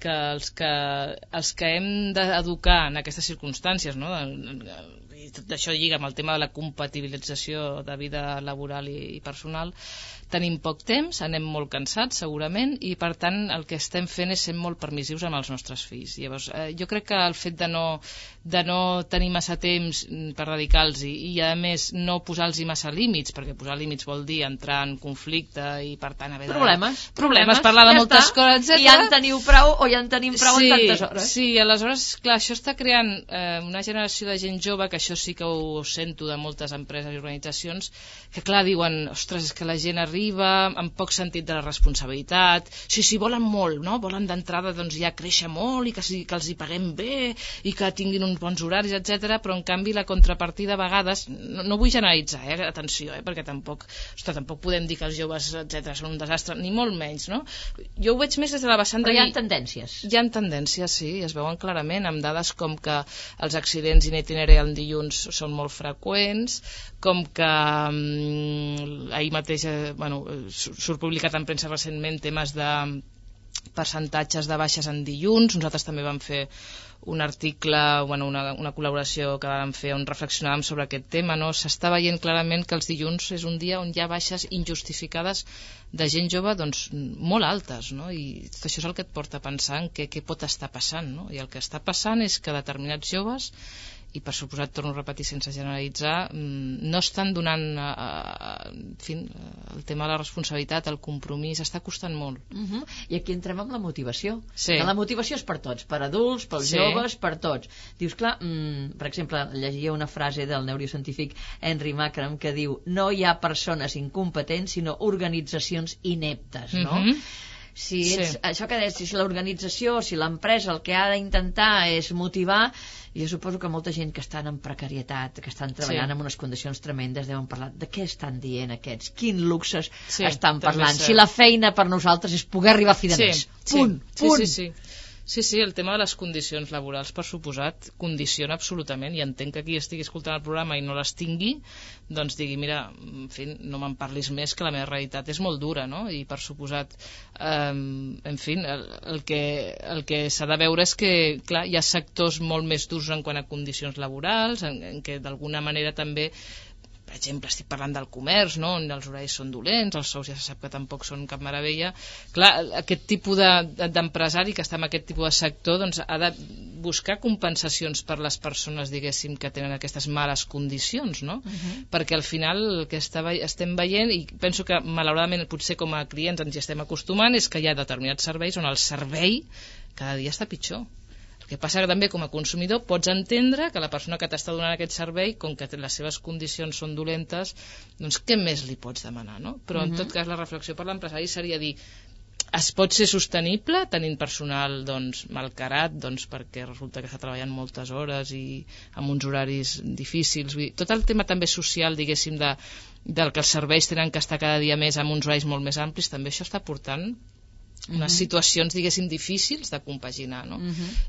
que, els que els que hem d'educar en aquestes circumstàncies, no? I tot això lliga amb el tema de la compatibilització de vida laboral i, i personal, tenim poc temps, anem molt cansats segurament i per tant el que estem fent és ser molt permissius amb els nostres fills. Llavors, eh, jo crec que el fet de no, de no tenir massa temps mm, per dedicar-los i, i a més no posar-los massa límits, perquè posar límits vol dir entrar en conflicte i per tant haver de... Problemes. Problemes, parlar de ja moltes està. coses, etc. I ja en teniu prou o ja en tenim prou sí, en tantes hores. Sí, aleshores, clar, això està creant eh, una generació de gent jove que això sí que ho sento de moltes empreses i organitzacions, que clar, diuen, ostres, és que la gent arriba amb poc sentit de la responsabilitat, sí, sí, volen molt, no? Volen d'entrada doncs ja créixer molt i que, que els hi paguem bé i que tinguin uns bons horaris, etc. però en canvi la contrapartida a vegades, no, no vull generalitzar, eh? atenció, eh? perquè tampoc, ostres, tampoc podem dir que els joves, etc són un desastre, ni molt menys, no? Jo ho veig més des de la vessant Però de hi ha tendències. hi ha tendències, sí, es veuen clarament, amb dades com que els accidents in itinere en dilluns són molt freqüents, com que mm, ahir mateix eh, bueno, sur- surt publicat en premsa recentment temes de percentatges de baixes en dilluns. Nosaltres també vam fer un article, bueno, una, una col·laboració que vam fer on reflexionàvem sobre aquest tema. No? S'està veient clarament que els dilluns és un dia on hi ha baixes injustificades de gent jove doncs, molt altes, no? i això és el que et porta a pensar en què, què pot estar passant. No? I el que està passant és que determinats joves i per suposat, torno a repetir sense generalitzar, mm, no estan donant eh, eh, en fi, eh, el tema de la responsabilitat, el compromís, està costant molt. Uh -huh. I aquí entrem amb la motivació. Sí. Que la motivació és per tots, per adults, pels Sí. joves, per tots. Dius, clar, mm, per exemple, llegia una frase del neurocientífic Henry Macram que diu no hi ha persones incompetents, sinó organitzacions ineptes, no? Mhm. Si Sí. ets, això que deies, si l'organització, si l'empresa el que ha d'intentar és motivar, jo suposo que molta gent que estan en precarietat, que estan treballant Sí. en unes condicions tremendes, deuen parlar de què estan dient aquests, quin luxes Sí, estan parlant. Si la feina per nosaltres és poder arribar a fi de mes. Punt, sí, punt. Sí, sí, sí. Sí, sí, el tema de les condicions laborals, per suposat, condiciona absolutament, i entenc que qui estigui escoltant el programa i no les tingui, doncs digui, mira, en fi, no me'n parlis més, que la meva realitat és molt dura, no? I per suposat, eh, en fi, el, el que, el que s'ha de veure és que, clar, hi ha sectors molt més durs en quant a condicions laborals, en, en què d'alguna manera també per exemple, estic parlant del comerç, no? on els horaris són dolents, els sous ja se sap que tampoc són cap meravella. Clar, aquest tipus de- de- d'empresari que està en aquest tipus de sector doncs, ha de buscar compensacions per les persones, diguéssim, que tenen aquestes males condicions, no? Perquè al final el que està, estem veient, i penso que malauradament potser com a clients ens hi estem acostumant, és que hi ha determinats serveis on el servei cada dia està pitjor. Que passa que també com a consumidor pots entendre que la persona que t'està donant aquest servei, com que les seves condicions són dolentes, doncs què més li pots demanar, no? Però en tot cas la reflexió per l'empresari seria dir es pot ser sostenible tenint personal doncs, malcarat doncs, perquè resulta que està treballant moltes hores i amb uns horaris difícils vull dir, tot el tema també social diguéssim de, del que els serveis tenen que estar cada dia més amb uns horaris molt més amplis també això està portant unes situacions, diguéssim, difícils de compaginar, no?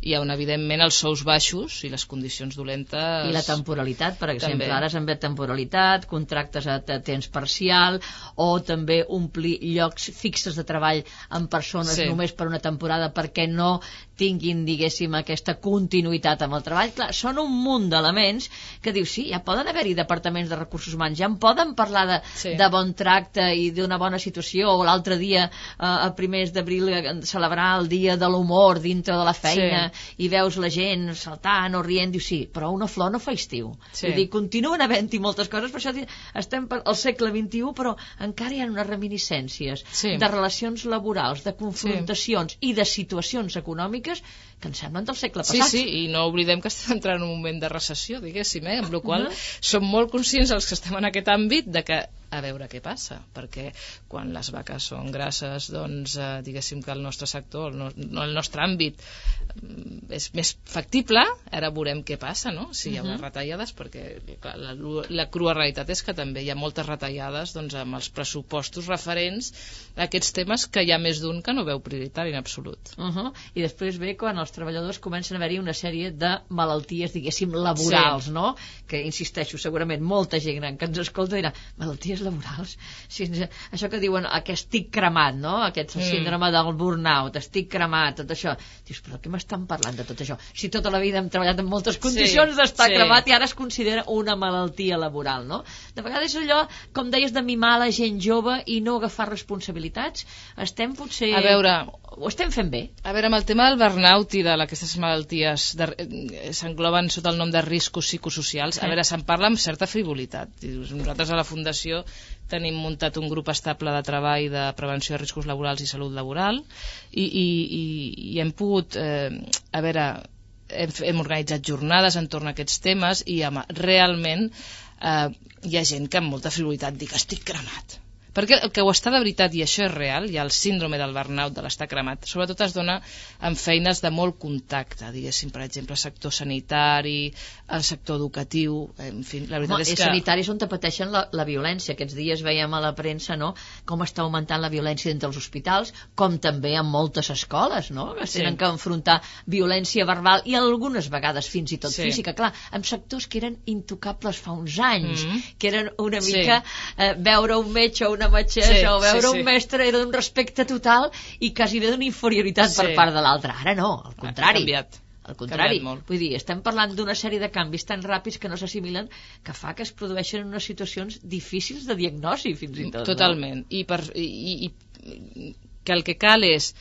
I on, evidentment, els sous baixos i les condicions dolentes... I la temporalitat, per exemple, També. ara se'n ve temporalitat, contractes a a temps parcial o també omplir llocs fixes de treball amb persones Sí. només per una temporada perquè no tinguin, diguéssim, aquesta continuïtat amb el treball. Clar, són un munt d'elements que dius, sí, ja poden haver-hi departaments de recursos humans, ja en poden parlar de, Sí. de bon tracte i d'una bona situació, o l'altre dia, eh, a primers d'abril, eh, celebrar el dia de l'humor dintre de la feina, i veus la gent saltant o rient, dius, sí, però una flor no fa estiu. Sí. Vull dir, continuen havent-hi moltes coses, per això estem al segle XXI, però encara hi ha unes reminiscències Sí. de relacions laborals, de confrontacions i de situacions econòmiques que ens semblen del segle Sí, passat. sí, i no oblidem que estem entrant en un moment de recessió, diguéssim, eh? amb la qual som molt conscients els que estem en aquest àmbit de que a veure què passa, perquè quan les vaques són grasses, doncs eh, diguéssim que el nostre sector, el, no, el nostre àmbit mm, és més factible, ara veurem què passa, no? Si hi ha unes retallades, perquè clar, la, la crua realitat és que també hi ha moltes retallades doncs, amb els pressupostos referents a aquests temes que hi ha més d'un que no veu prioritari en absolut. Uh -huh. I després ve quan els treballadors comencen a haver-hi una sèrie de malalties, diguéssim, laborals, Sí. no? Que, insisteixo, segurament molta gent gran que ens escolta dirà, malalties laborals? Si ens, això que diuen, que estic cremat, no? Aquest Mm. síndrome del burnout, estic cremat, tot això. Dius, però què m'estan parlant de tot això? Si tota la vida hem treballat en moltes condicions d'estar sí. cremat i ara es considera una malaltia laboral, no? De vegades és allò, com deies, de mimar la gent jove i no agafar responsabilitats. Estem potser... A veure, Ho estem fent bé. A veure, amb el tema del burnout i de aquestes malalties eh, s'engloben sota el nom de riscos psicosocials, a veure, se'n parla amb certa frivolitat. Nosaltres a la Fundació tenim muntat un grup estable de treball de prevenció de riscos laborals i salut laboral i, i, i, i hem pogut, eh, a veure, hem, hem organitzat jornades entorn a aquests temes i home, realment eh, hi ha gent que amb molta frivolitat dic estic cremat perquè el que ho està de veritat, i això és real, hi ha el síndrome del burnout, de l'estar cremat, sobretot es dona en feines de molt contacte, diguéssim, per exemple, sector sanitari, el sector educatiu, en fi, la veritat Home, és és que... sanitaris on te pateixen la, la violència. Aquests dies veiem a la premsa no, com està augmentant la violència entre els hospitals, com també en moltes escoles, no? que Sí. tenen que enfrontar violència verbal i algunes vegades fins i tot Sí. física. Clar, en sectors que eren intocables fa uns anys, Mhm. que eren una Sí. mica eh, veure un metge o una metgessa Sí, o veure sí, sí. un mestre era d'un respecte total i quasi bé d'una inferioritat per Sí. part de l'altre. Ara no, al Ha contrari. canviat. Al contrari, molt. vull dir, estem parlant d'una sèrie de canvis tan ràpids que no s'assimilen que fa que es produeixen unes situacions difícils de diagnosi, fins i tot. Totalment. I, per, i, i que el que cal és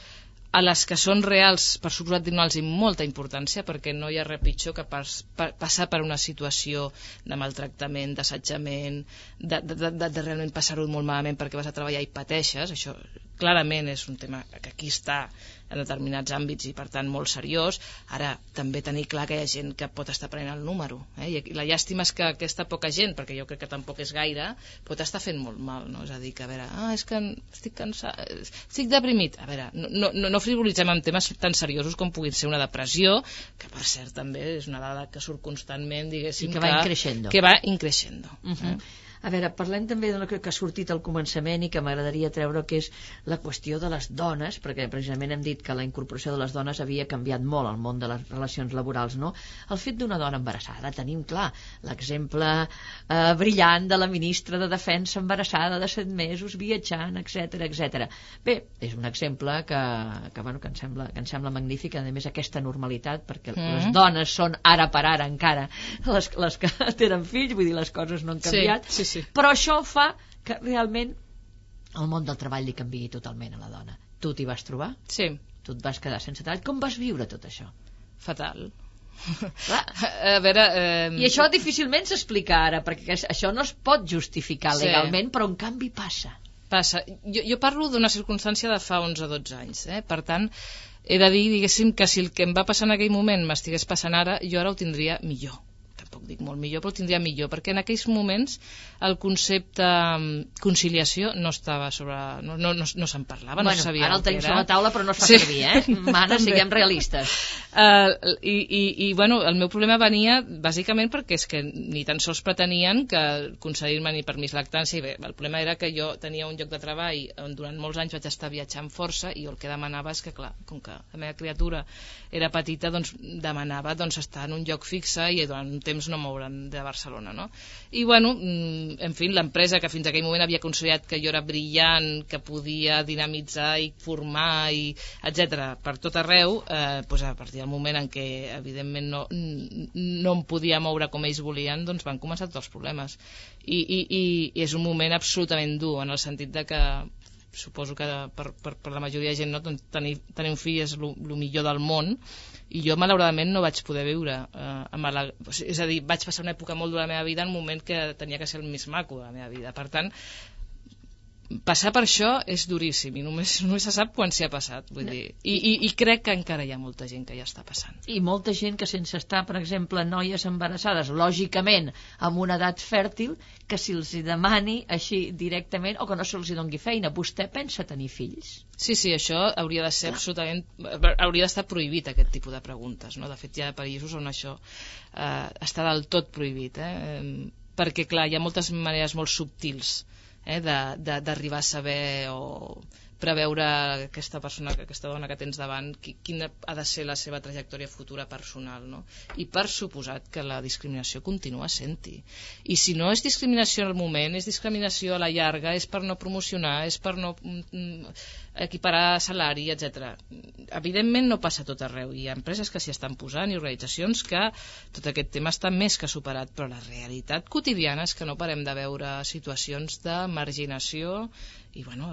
a les que són reals, per suposat, donar-los molta importància, perquè no hi ha res pitjor que pas, pa, passar per una situació de maltractament, d'assetjament, de, de, de, de realment passar-ho molt malament perquè vas a treballar i pateixes, això clarament és un tema que aquí està en determinats àmbits i per tant molt seriós ara també tenir clar que hi ha gent que pot estar prenent el número eh? i la llàstima és que aquesta poca gent perquè jo crec que tampoc és gaire pot estar fent molt mal no? és a dir que a veure, ah, és que estic cansat estic deprimit, a veure no, no, no frivolitzem amb temes tan seriosos com puguin ser una depressió, que per cert també és una dada que surt constantment diguéssim I que va increixendo. que va increixendo Uh -huh. A veure, parlem també del que, que ha sortit al començament i que m'agradaria treure, que és la qüestió de les dones, perquè precisament hem dit que la incorporació de les dones havia canviat molt al món de les relacions laborals, no? El fet d'una dona embarassada, tenim clar l'exemple eh, brillant de la ministra de Defensa embarassada de 7 mesos, viatjant, etc etc. Bé, és un exemple que, que, bueno, que, em sembla, que em sembla magnífic, a més aquesta normalitat, perquè Mm. les dones són ara per ara encara les, les que tenen fills, vull dir, les coses no han Sí, canviat, sí, sí. però això fa que realment el món del treball li canviï totalment a la dona. Tu t'hi vas trobar? sí, Tu et vas quedar sense treball? Com vas viure tot això? fatal Clar, a veure eh, I això difícilment s'explica ara, perquè això no es pot justificar Sí. legalment, però en canvi passa. Passa. Jo, jo parlo d'una circumstància de fa 11 o 12 anys, eh? per tant, he de dir, diguéssim, que si el que em va passar en aquell moment m'estigués passant ara, jo ara ho tindria millor. Dic molt millor, però tindria millor, perquè en aquells moments el concepte mm, conciliació no estava sobre... no, no, no, no se'n parlava, no bueno, se sabia ara el tenim sobre la taula, però no es fa Sí. servir, eh? Mana, siguem realistes. Uh, i, i, I, bueno, el meu problema venia bàsicament perquè és que ni tan sols pretenien que concedir-me ni permís lactància i bé, el problema era que jo tenia un lloc de treball on durant molts anys vaig estar viatjant força i el que demanava és que, clar, com que la meva criatura era petita, doncs demanava doncs, estar en un lloc fixe i durant un temps no moure'n de Barcelona, no? I, bueno, mm, en fi, l'empresa que fins aquell moment havia considerat que jo era brillant, que podia dinamitzar i formar, i etc per tot arreu, eh, doncs a partir del moment en què, evidentment, no, no em podia moure com ells volien, doncs van començar tots els problemes. I, i, i, i és un moment absolutament dur, en el sentit de que suposo que per, per, per la majoria de gent no, doncs, tenir, tenir un fill és el millor del món i jo malauradament no vaig poder viure eh, amb la, és a dir, vaig passar una època molt dura de la meva vida en un moment que tenia que ser el més maco de la meva vida. Per tant passar per això és duríssim i només, només se sap quan s'hi ha passat vull dir. I, i, i crec que encara hi ha molta gent que ja està passant I molta gent que sense estar, per exemple, noies embarassades, lògicament amb una edat fèrtil, que si els hi demani així directament o que no se'ls hi dongui feina. Vostè pensa tenir fills? Sí, sí, això hauria de ser absolutament... hauria d'estar prohibit aquest tipus de preguntes, no? De fet, hi ha països on això eh, està del tot prohibit, eh? Perquè, clar, hi ha moltes maneres molt subtils eh? De- d'arribar a saber o preveure aquesta persona, aquesta dona que tens davant, qui, quina ha de ser la seva trajectòria futura personal, no? I per suposat que la discriminació continua sent-hi. I si no és discriminació al moment, és discriminació a la llarga, és per no promocionar, és per no mm, mm, equiparar salari, etc. Evidentment no passa tot arreu. Hi ha empreses que s'hi estan posant i organitzacions que tot aquest tema està més que superat, però la realitat quotidiana és que no parem de veure situacions de marginació i bueno,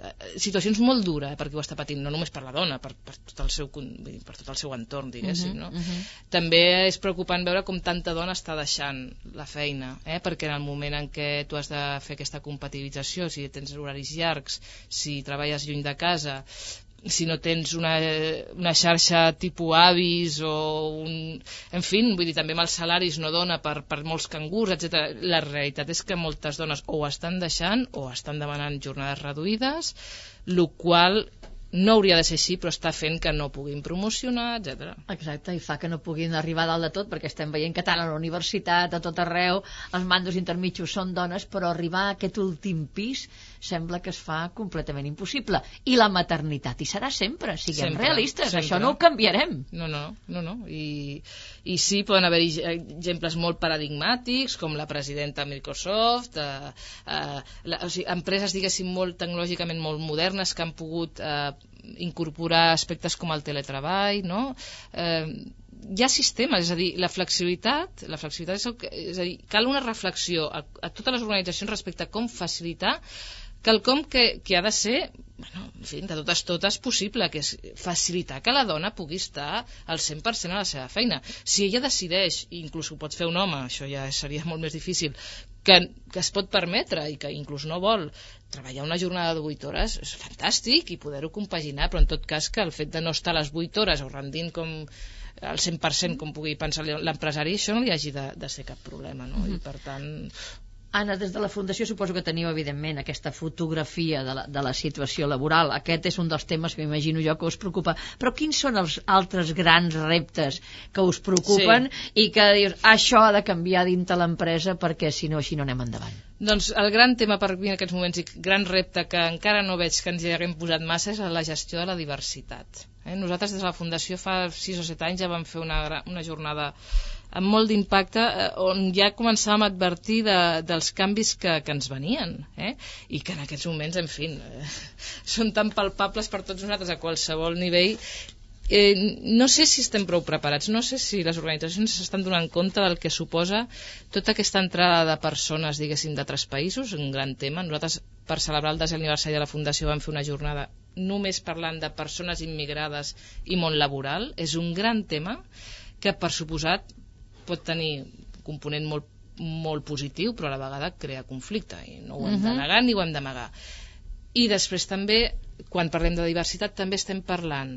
eh, situacions molt dures eh, perquè ho està patint, no només per la dona per, per, tot, el seu, per tot el seu entorn diguéssim, Mhm, no? mhm. també és preocupant veure com tanta dona està deixant la feina, eh? perquè en el moment en què tu has de fer aquesta compatibilització, si tens horaris llargs, si treballes lluny de casa, si no tens una, una xarxa tipus avis o un... En fi, vull dir, també amb els salaris no dona per, per molts cangurs, etc. La realitat és que moltes dones o estan deixant o estan demanant jornades reduïdes, el qual no hauria de ser així, però està fent que no puguin promocionar, etc. Exacte, i fa que no puguin arribar dalt de tot, perquè estem veient que tant a la universitat, a tot arreu, els mandos intermitjos són dones, però arribar a aquest últim pis sembla que es fa completament impossible. I la maternitat hi serà sempre, siguem Sempre, realistes, sempre. això no ho canviarem. No, no, no, no. I, i sí, poden haver-hi exemples molt paradigmàtics, com la presidenta de Microsoft, eh, eh, la, o sigui, empreses, diguéssim, molt tecnològicament molt modernes que han pogut eh, incorporar aspectes com el teletreball, no? Eh, hi ha sistemes, és a dir, la flexibilitat, la flexibilitat és, el que, és a dir, cal una reflexió a, a totes les organitzacions respecte a com facilitar quelcom que, que ha de ser bueno, en fi, de totes totes possible, que és facilitar que la dona pugui estar al 100% a la seva feina. Si ella decideix, i inclús ho pot fer un home, això ja seria molt més difícil, que, que es pot permetre i que inclús no vol treballar una jornada de 8 hores, és fantàstic i poder-ho compaginar, però en tot cas que el fet de no estar a les 8 hores o rendint com al 100% com pugui pensar l'empresari, això no li hagi de, de ser cap problema, no? I per tant, Anna, des de la Fundació suposo que teniu, evidentment, aquesta fotografia de la, de la situació laboral. Aquest és un dels temes que m'imagino jo que us preocupa. Però quins són els altres grans reptes que us preocupen i que dius, això ha de canviar dintre l'empresa perquè si no, així no anem endavant? Doncs el gran tema per mi en aquests moments i gran repte que encara no veig que ens hi haguem posat massa és la gestió de la diversitat. Eh? Nosaltres des de la Fundació fa 6 o 7 anys ja vam fer una, una jornada amb molt d'impacte eh, on ja començàvem a advertir de, dels canvis que, que ens venien eh? i que en aquests moments, en fi, eh, són tan palpables per tots nosaltres a qualsevol nivell Eh, no sé si estem prou preparats, no sé si les organitzacions s'estan donant compte del que suposa tota aquesta entrada de persones, diguéssim, d'altres països, un gran tema. Nosaltres, per celebrar el desè aniversari de la Fundació, vam fer una jornada només parlant de persones immigrades i món laboral. És un gran tema que, per suposat, pot tenir un component molt, molt positiu, però a la vegada crea conflicte, i no ho hem de Mhm. negar ni ho hem d'amagar. I després també, quan parlem de diversitat, també estem parlant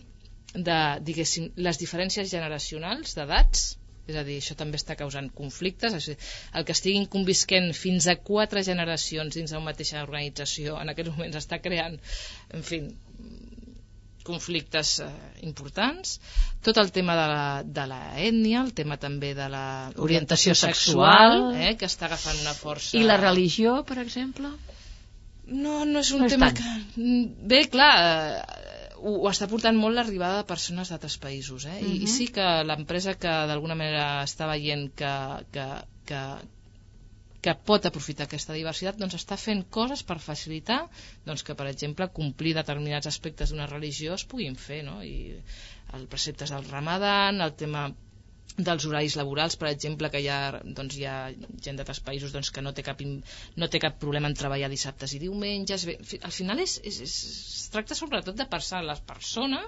de, diguéssim, les diferències generacionals d'edats, és a dir, això també està causant conflictes, el que estiguin convisquent fins a quatre generacions dins d'una mateixa organització en aquests moments està creant, en fi, conflictes eh, importants, tot el tema de la, de la ètnia, el tema també de la orientació sexual, sexual. eh, que està agafant una força... I la religió, per exemple? No, no és un No és tema tant. que... Mm, Bé, clar, eh, ho, ho està portant molt l'arribada de persones d'altres països, eh? I, I Mhm. sí que l'empresa que d'alguna manera està veient que, que, que, que pot aprofitar aquesta diversitat doncs està fent coses per facilitar doncs, que, per exemple, complir determinats aspectes d'una religió es puguin fer, no? I els preceptes del ramadan, el tema dels horaris laborals, per exemple, que hi ha, doncs, hi ha gent d'altres països doncs, que no té, cap, no té cap problema en treballar dissabtes i diumenges. Bé, al final és, és, és, es tracta sobretot de pensar en la persona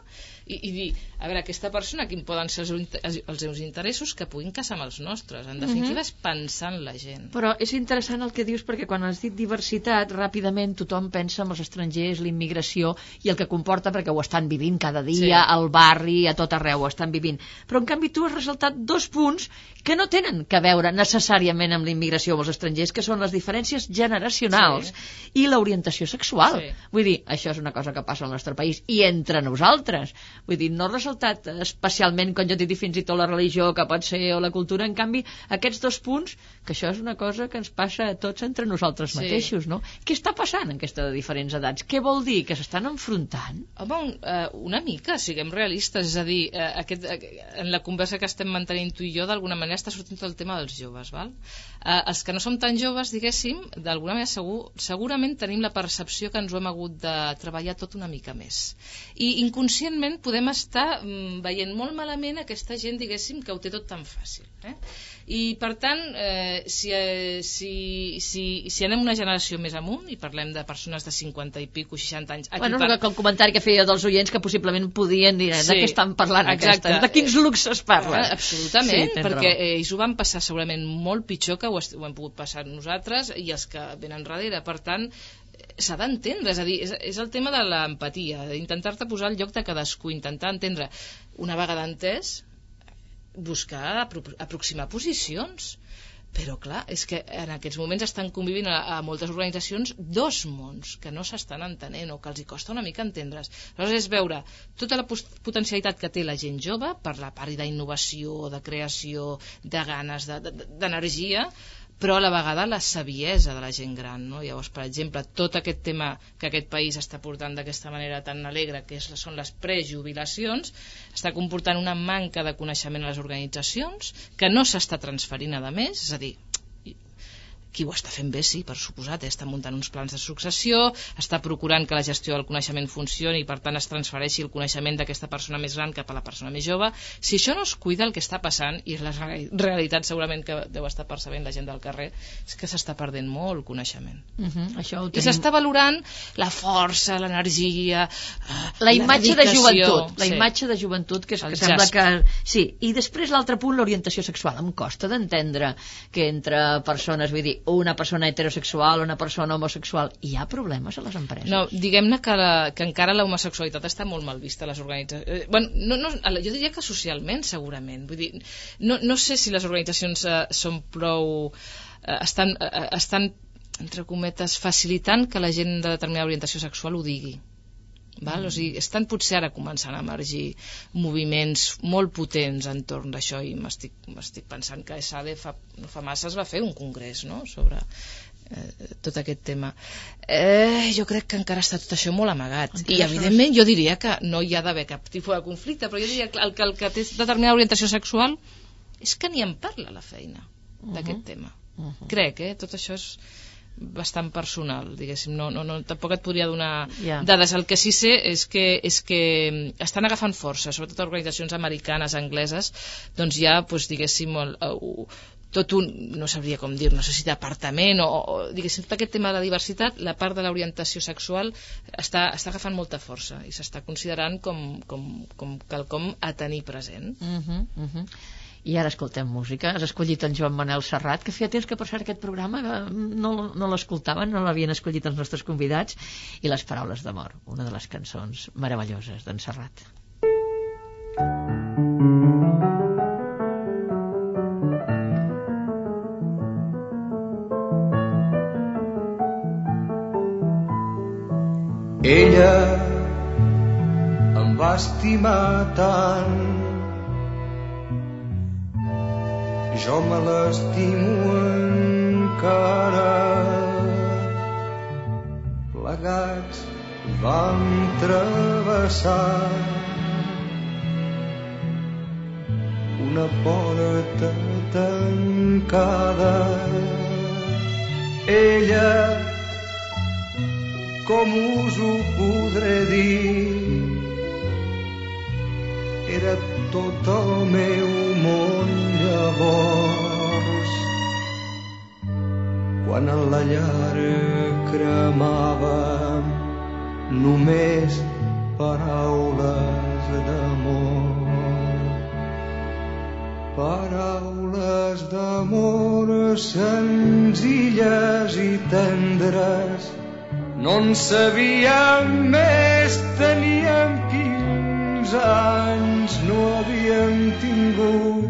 i, i dir, a veure, aquesta persona, quin poden ser els, els seus interessos que puguin casar amb els nostres. En definitiva, és pensar en la gent. Però és interessant el que dius perquè quan has dit diversitat, ràpidament tothom pensa en els estrangers, la immigració i el que comporta perquè ho estan vivint cada dia, Sí. al barri, a tot arreu, ho estan vivint. Però en canvi tu has ressaltat dos punts que no tenen que veure necessàriament amb la immigració amb els estrangers, que són les diferències generacionals i l'orientació sexual. Sí. Vull dir, això és una cosa que passa al nostre país i entre nosaltres. Vull dir, no he ressaltat especialment, quan jo t'he dit fins i tot la religió, que pot ser, o la cultura, en canvi, aquests dos punts, que això és una cosa que ens passa a tots entre nosaltres Sí. mateixos, no? Què està passant en aquesta de diferents edats? Què vol dir? Que s'estan enfrontant? Home, un, eh, una mica, siguem realistes, és a dir, eh, aquest, eh, en la conversa que estem mantenint tu i jo, d'alguna manera està sortint el tema dels joves, val? Eh, els que no som tan joves, diguéssim, d'alguna manera segur, segurament tenim la percepció que ens ho hem hagut de treballar tot una mica més. I inconscientment podem estar mm, veient molt malament aquesta gent, diguéssim, que ho té tot tan fàcil. Eh? I, per tant, eh, si, eh, si, si, si anem una generació més amunt i parlem de persones de 50 i pico, 60 anys... aquí Bueno, que el comentari que feia dels oients que possiblement podien dir eh, Sí, de què estan parlant exacte. aquestes, de quins luxes parlen. Ah, Absolutament, tens perquè eh, ells ho van passar segurament molt pitjor que ho, ho hem pogut passar nosaltres i els que venen darrere. Per tant, s'ha d'entendre, és a dir, és, és el tema de l'empatia, intentar-te posar al lloc de cadascú, intentar entendre, una vegada entès, buscar apro aproximar posicions. Però, clar, és que en aquests moments estan convivint a, a moltes organitzacions dos mons que no s'estan entenent o que els hi costa una mica entendre's. Aleshores és veure tota la potencialitat que té la gent jove per la part d'innovació, de creació, de ganes, de- de- d'energia, però a la vegada la saviesa de la gent gran. No? Llavors, per exemple, tot aquest tema que aquest país està portant d'aquesta manera tan alegre, que és, són les prejubilacions, està comportant una manca de coneixement a les organitzacions, que no s'està transferint a més, és a dir, qui ho està fent bé, sí, per suposat, eh? està muntant uns plans de successió, està procurant que la gestió del coneixement funcioni i per tant es transfereixi el coneixement d'aquesta persona més gran cap a la persona més jove. Si això no es cuida, el que està passant, i la reali- realitat segurament que deu estar percebent la gent del carrer, és que s'està perdent molt coneixement. Uh -huh. Això ho I tenim... s'està valorant la força, l'energia, eh, La imatge de joventut, la Sí. imatge de joventut que, és, El que sembla que... Sí, i després l'altre punt, l'orientació sexual. Em costa d'entendre que entre persones, vull dir, una persona heterosexual, una persona homosexual, hi ha problemes a les empreses. No, diguem-ne que, la, que encara la homosexualitat està molt mal vista a les organitzacions. Eh, bueno, no, no, jo diria que socialment, segurament. Vull dir, no, no sé si les organitzacions eh, són prou... Eh, estan, eh, estan, entre cometes, facilitant que la gent de determinada orientació sexual ho digui. Val? O sigui, estan potser ara començant a emergir moviments molt potents entorn d'això i m'estic pensant que SADE fa, no fa massa es va fer un congrés no? sobre eh, tot aquest tema. Eh, jo crec que encara està tot això molt amagat. Encara I, evidentment, jo diria que no hi ha d'haver cap tipus de conflicte, però jo diria que el que, el que té determinada orientació sexual és que ni en parla la feina d'aquest tema. Uh -huh. Crec, eh? Tot això és bastant personal, diguéssim. No, no, no, tampoc et podria donar Ja. dades. El que sí sé és que, és que estan agafant força, sobretot organitzacions americanes, angleses, doncs ja, doncs, diguéssim, el, el, tot un, no sabria com dir, no sé si departament o, o diguéssim, tot aquest tema de la diversitat, la part de l'orientació sexual està, està agafant molta força i s'està considerant com, com, com quelcom a tenir present. Uh -huh, uh -huh. I ara escoltem música. Has escollit en Joan Manel Serrat, que feia temps que per cert aquest programa no, no l'escoltaven, no l'havien escollit els nostres convidats, i les paraules d'amor, una de les cançons meravelloses d'en Serrat. Ella em va estimar tant jo me l'estimo encara. Plegats vam travessar una porta tancada. Ella com us ho podré dir era tot el meu món llavors. Quan en la llar cremava només paraules d'amor. Paraules d'amor senzilles i tendres no en sabíem més, teníem 15 anys, no havíem tingut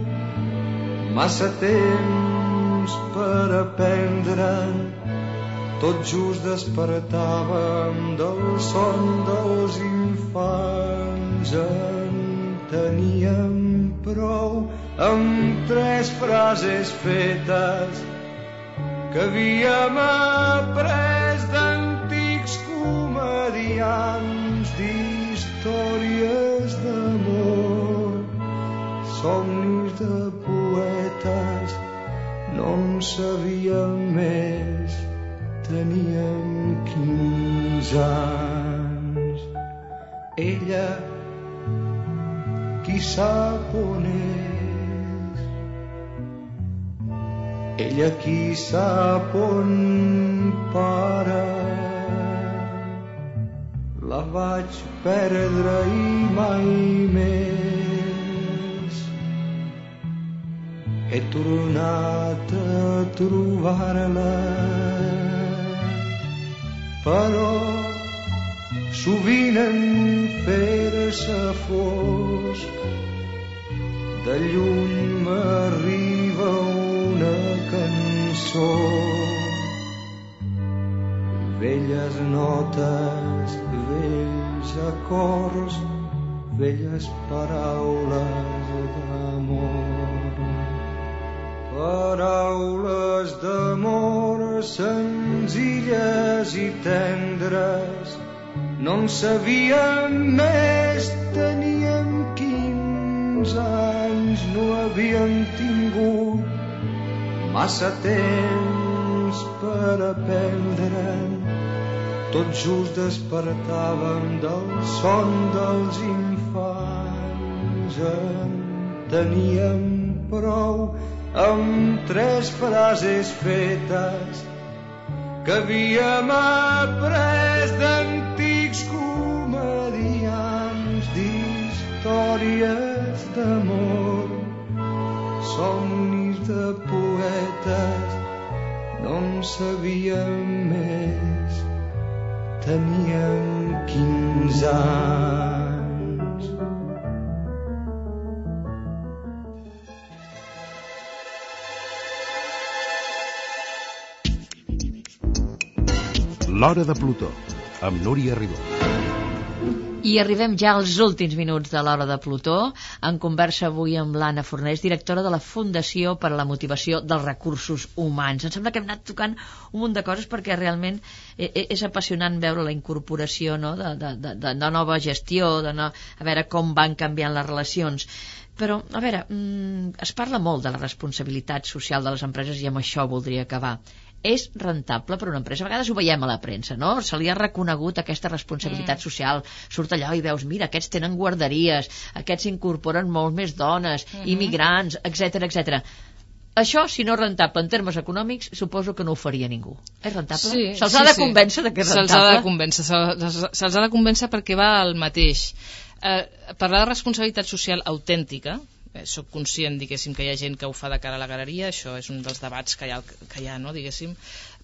massa temps per aprendre. Tot just despertàvem del son dels infants, en teníem prou amb tres frases fetes que havíem après d'antics comedians d'històries somnis de poetes, no en sabíem més, teníem 15 anys. Ella, qui sap on és, ella qui sap on para? La vaig perdre i mai més he tornat a trobar-la però sovint en fer-se fosc de lluny m'arriba una cançó velles notes, vells acords, velles paraules d'amor. Paraules d'amor senzilles i tendres, no en sabíem més, teníem quinze anys, no havíem tingut massa temps per aprendre. Tot just despertàvem del son dels infants. En teníem prou amb tres frases fetes que havíem après d'antics comedians d'històries d'amor, somnis de poetes, no en sabíem més, teníem 15 anys. L'Hora de Plutó, amb Núria Ribó. I arribem ja als últims minuts de l'hora de Plutó, en conversa avui amb l'Anna Fornés, directora de la Fundació per a la Motivació dels Recursos Humans. Em sembla que hem anat tocant un munt de coses perquè realment e- e- és apassionant veure la incorporació no? de, de, de, de, nova gestió, de no, a veure com van canviant les relacions. Però, a veure, mm, es parla molt de la responsabilitat social de les empreses i amb això voldria acabar és rentable per una empresa. A vegades ho veiem a la premsa, no? Se li ha reconegut aquesta responsabilitat mm. social. Surt allò i veus, mira, aquests tenen guarderies, aquests incorporen molt més dones, mm -hmm. immigrants, etc etc. Això, si no és rentable en termes econòmics, suposo que no ho faria ningú. És rentable? Sí, Se'ls sí, ha de sí. convèncer de que és Se'ls ha de rentable? convèncer, se'ls ha de convèncer perquè va al mateix. Eh, parlar de responsabilitat social autèntica, eh, soc conscient, diguéssim, que hi ha gent que ho fa de cara a la galeria, això és un dels debats que hi ha, que hi ha no, diguéssim,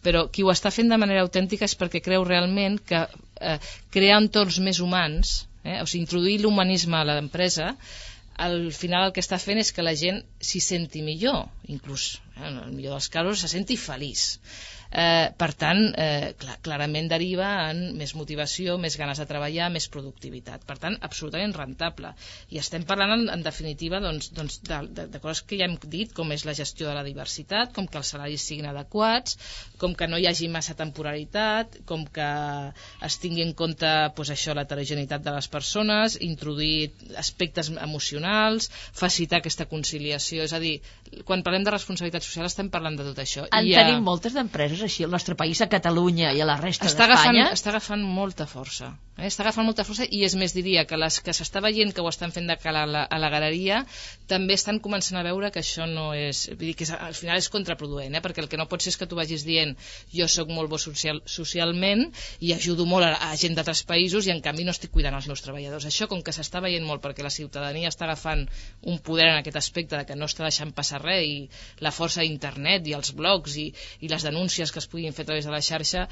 però qui ho està fent de manera autèntica és perquè creu realment que eh, crear entorns més humans, eh, o sigui, introduir l'humanisme a l'empresa, al final el que està fent és que la gent s'hi senti millor, inclús, eh, en el millor dels casos, se senti feliç. Eh, per tant, eh, clar, clarament deriva en més motivació, més ganes de treballar, més productivitat. Per tant, absolutament rentable. I estem parlant, en, en definitiva, doncs, doncs de, de, de coses que ja hem dit, com és la gestió de la diversitat, com que els salaris siguin adequats, com que no hi hagi massa temporalitat, com que es tingui en compte doncs, això l'heterogeneïtat de les persones, introduir aspectes emocionals, facilitar aquesta conciliació. És a dir, quan parlem de responsabilitat social estem parlant de tot això. En I tenim moltes d'empreses així al nostre país, a Catalunya i a la resta d'Espanya. està agafant molta força eh? està agafant molta força i és més diria que les que s'està veient que ho estan fent de cara a la, a la galeria també estan començant a veure que això no és vull dir que és, al final és contraproduent eh? perquè el que no pot ser és que tu vagis dient jo sóc molt bo social, socialment i ajudo molt a, a gent d'altres països i en canvi no estic cuidant els meus treballadors això com que s'està veient molt perquè la ciutadania està agafant un poder en aquest aspecte de que no està deixant passar res i la força d'internet i els blogs i, i les denúncies que es puguin fer a través de la xarxa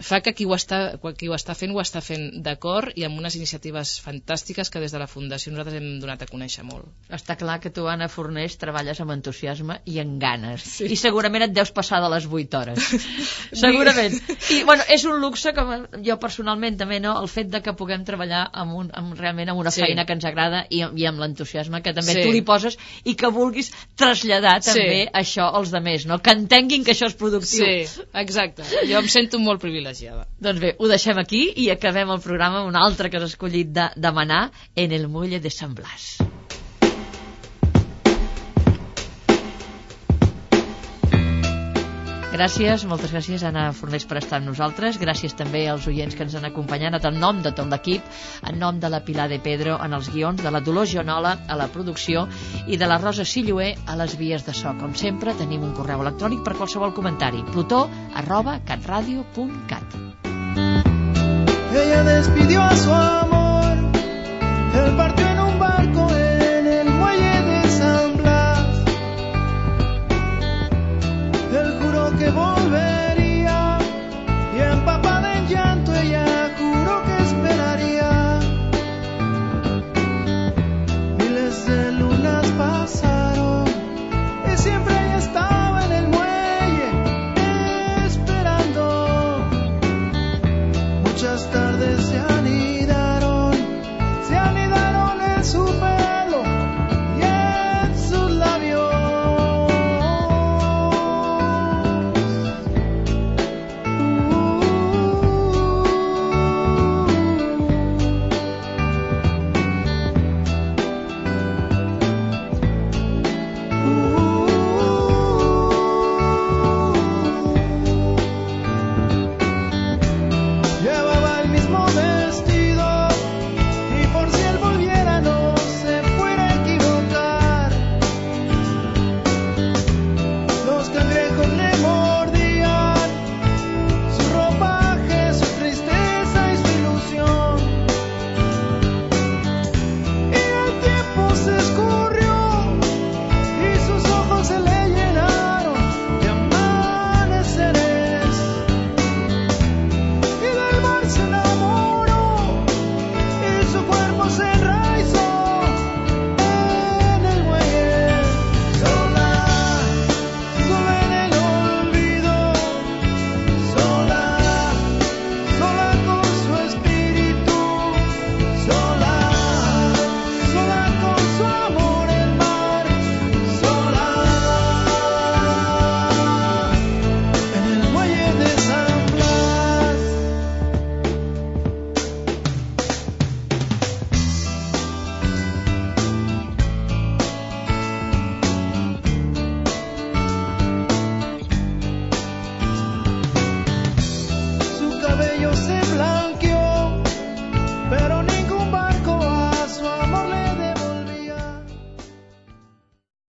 fa que qui ho està, qui ho està fent ho està fent d'acord i amb unes iniciatives fantàstiques que des de la Fundació nosaltres hem donat a conèixer molt. Està clar que tu, Anna Fornés, treballes amb entusiasme i amb ganes. Sí. I segurament et deus passar de les 8 hores. segurament. I, bueno, és un luxe que jo personalment també, no?, el fet de que puguem treballar amb un, amb, realment amb una Sí. feina que ens agrada i, i amb l'entusiasme que també Sí. tu li poses i que vulguis traslladar Sí. també això als demés, no? Que entenguin que això és productiu. Sí, exacte. Jo em sento molt privilegiada. Doncs bé, ho deixem aquí i acabem el programa amb un altre que has escollit de demanar en el muelle de Sant Blas. Gràcies, moltes gràcies Anna Fornés per estar amb nosaltres, gràcies també als oients que ens han acompanyat en nom de tot l'equip, en nom de la Pilar de Pedro en els guions, de la Dolors Gionola a la producció i de la Rosa Silloé a les vies de so. Com sempre, tenim un correu electrònic per qualsevol comentari, plutó arroba catradio.cat. Ella despidió a su amor, él partió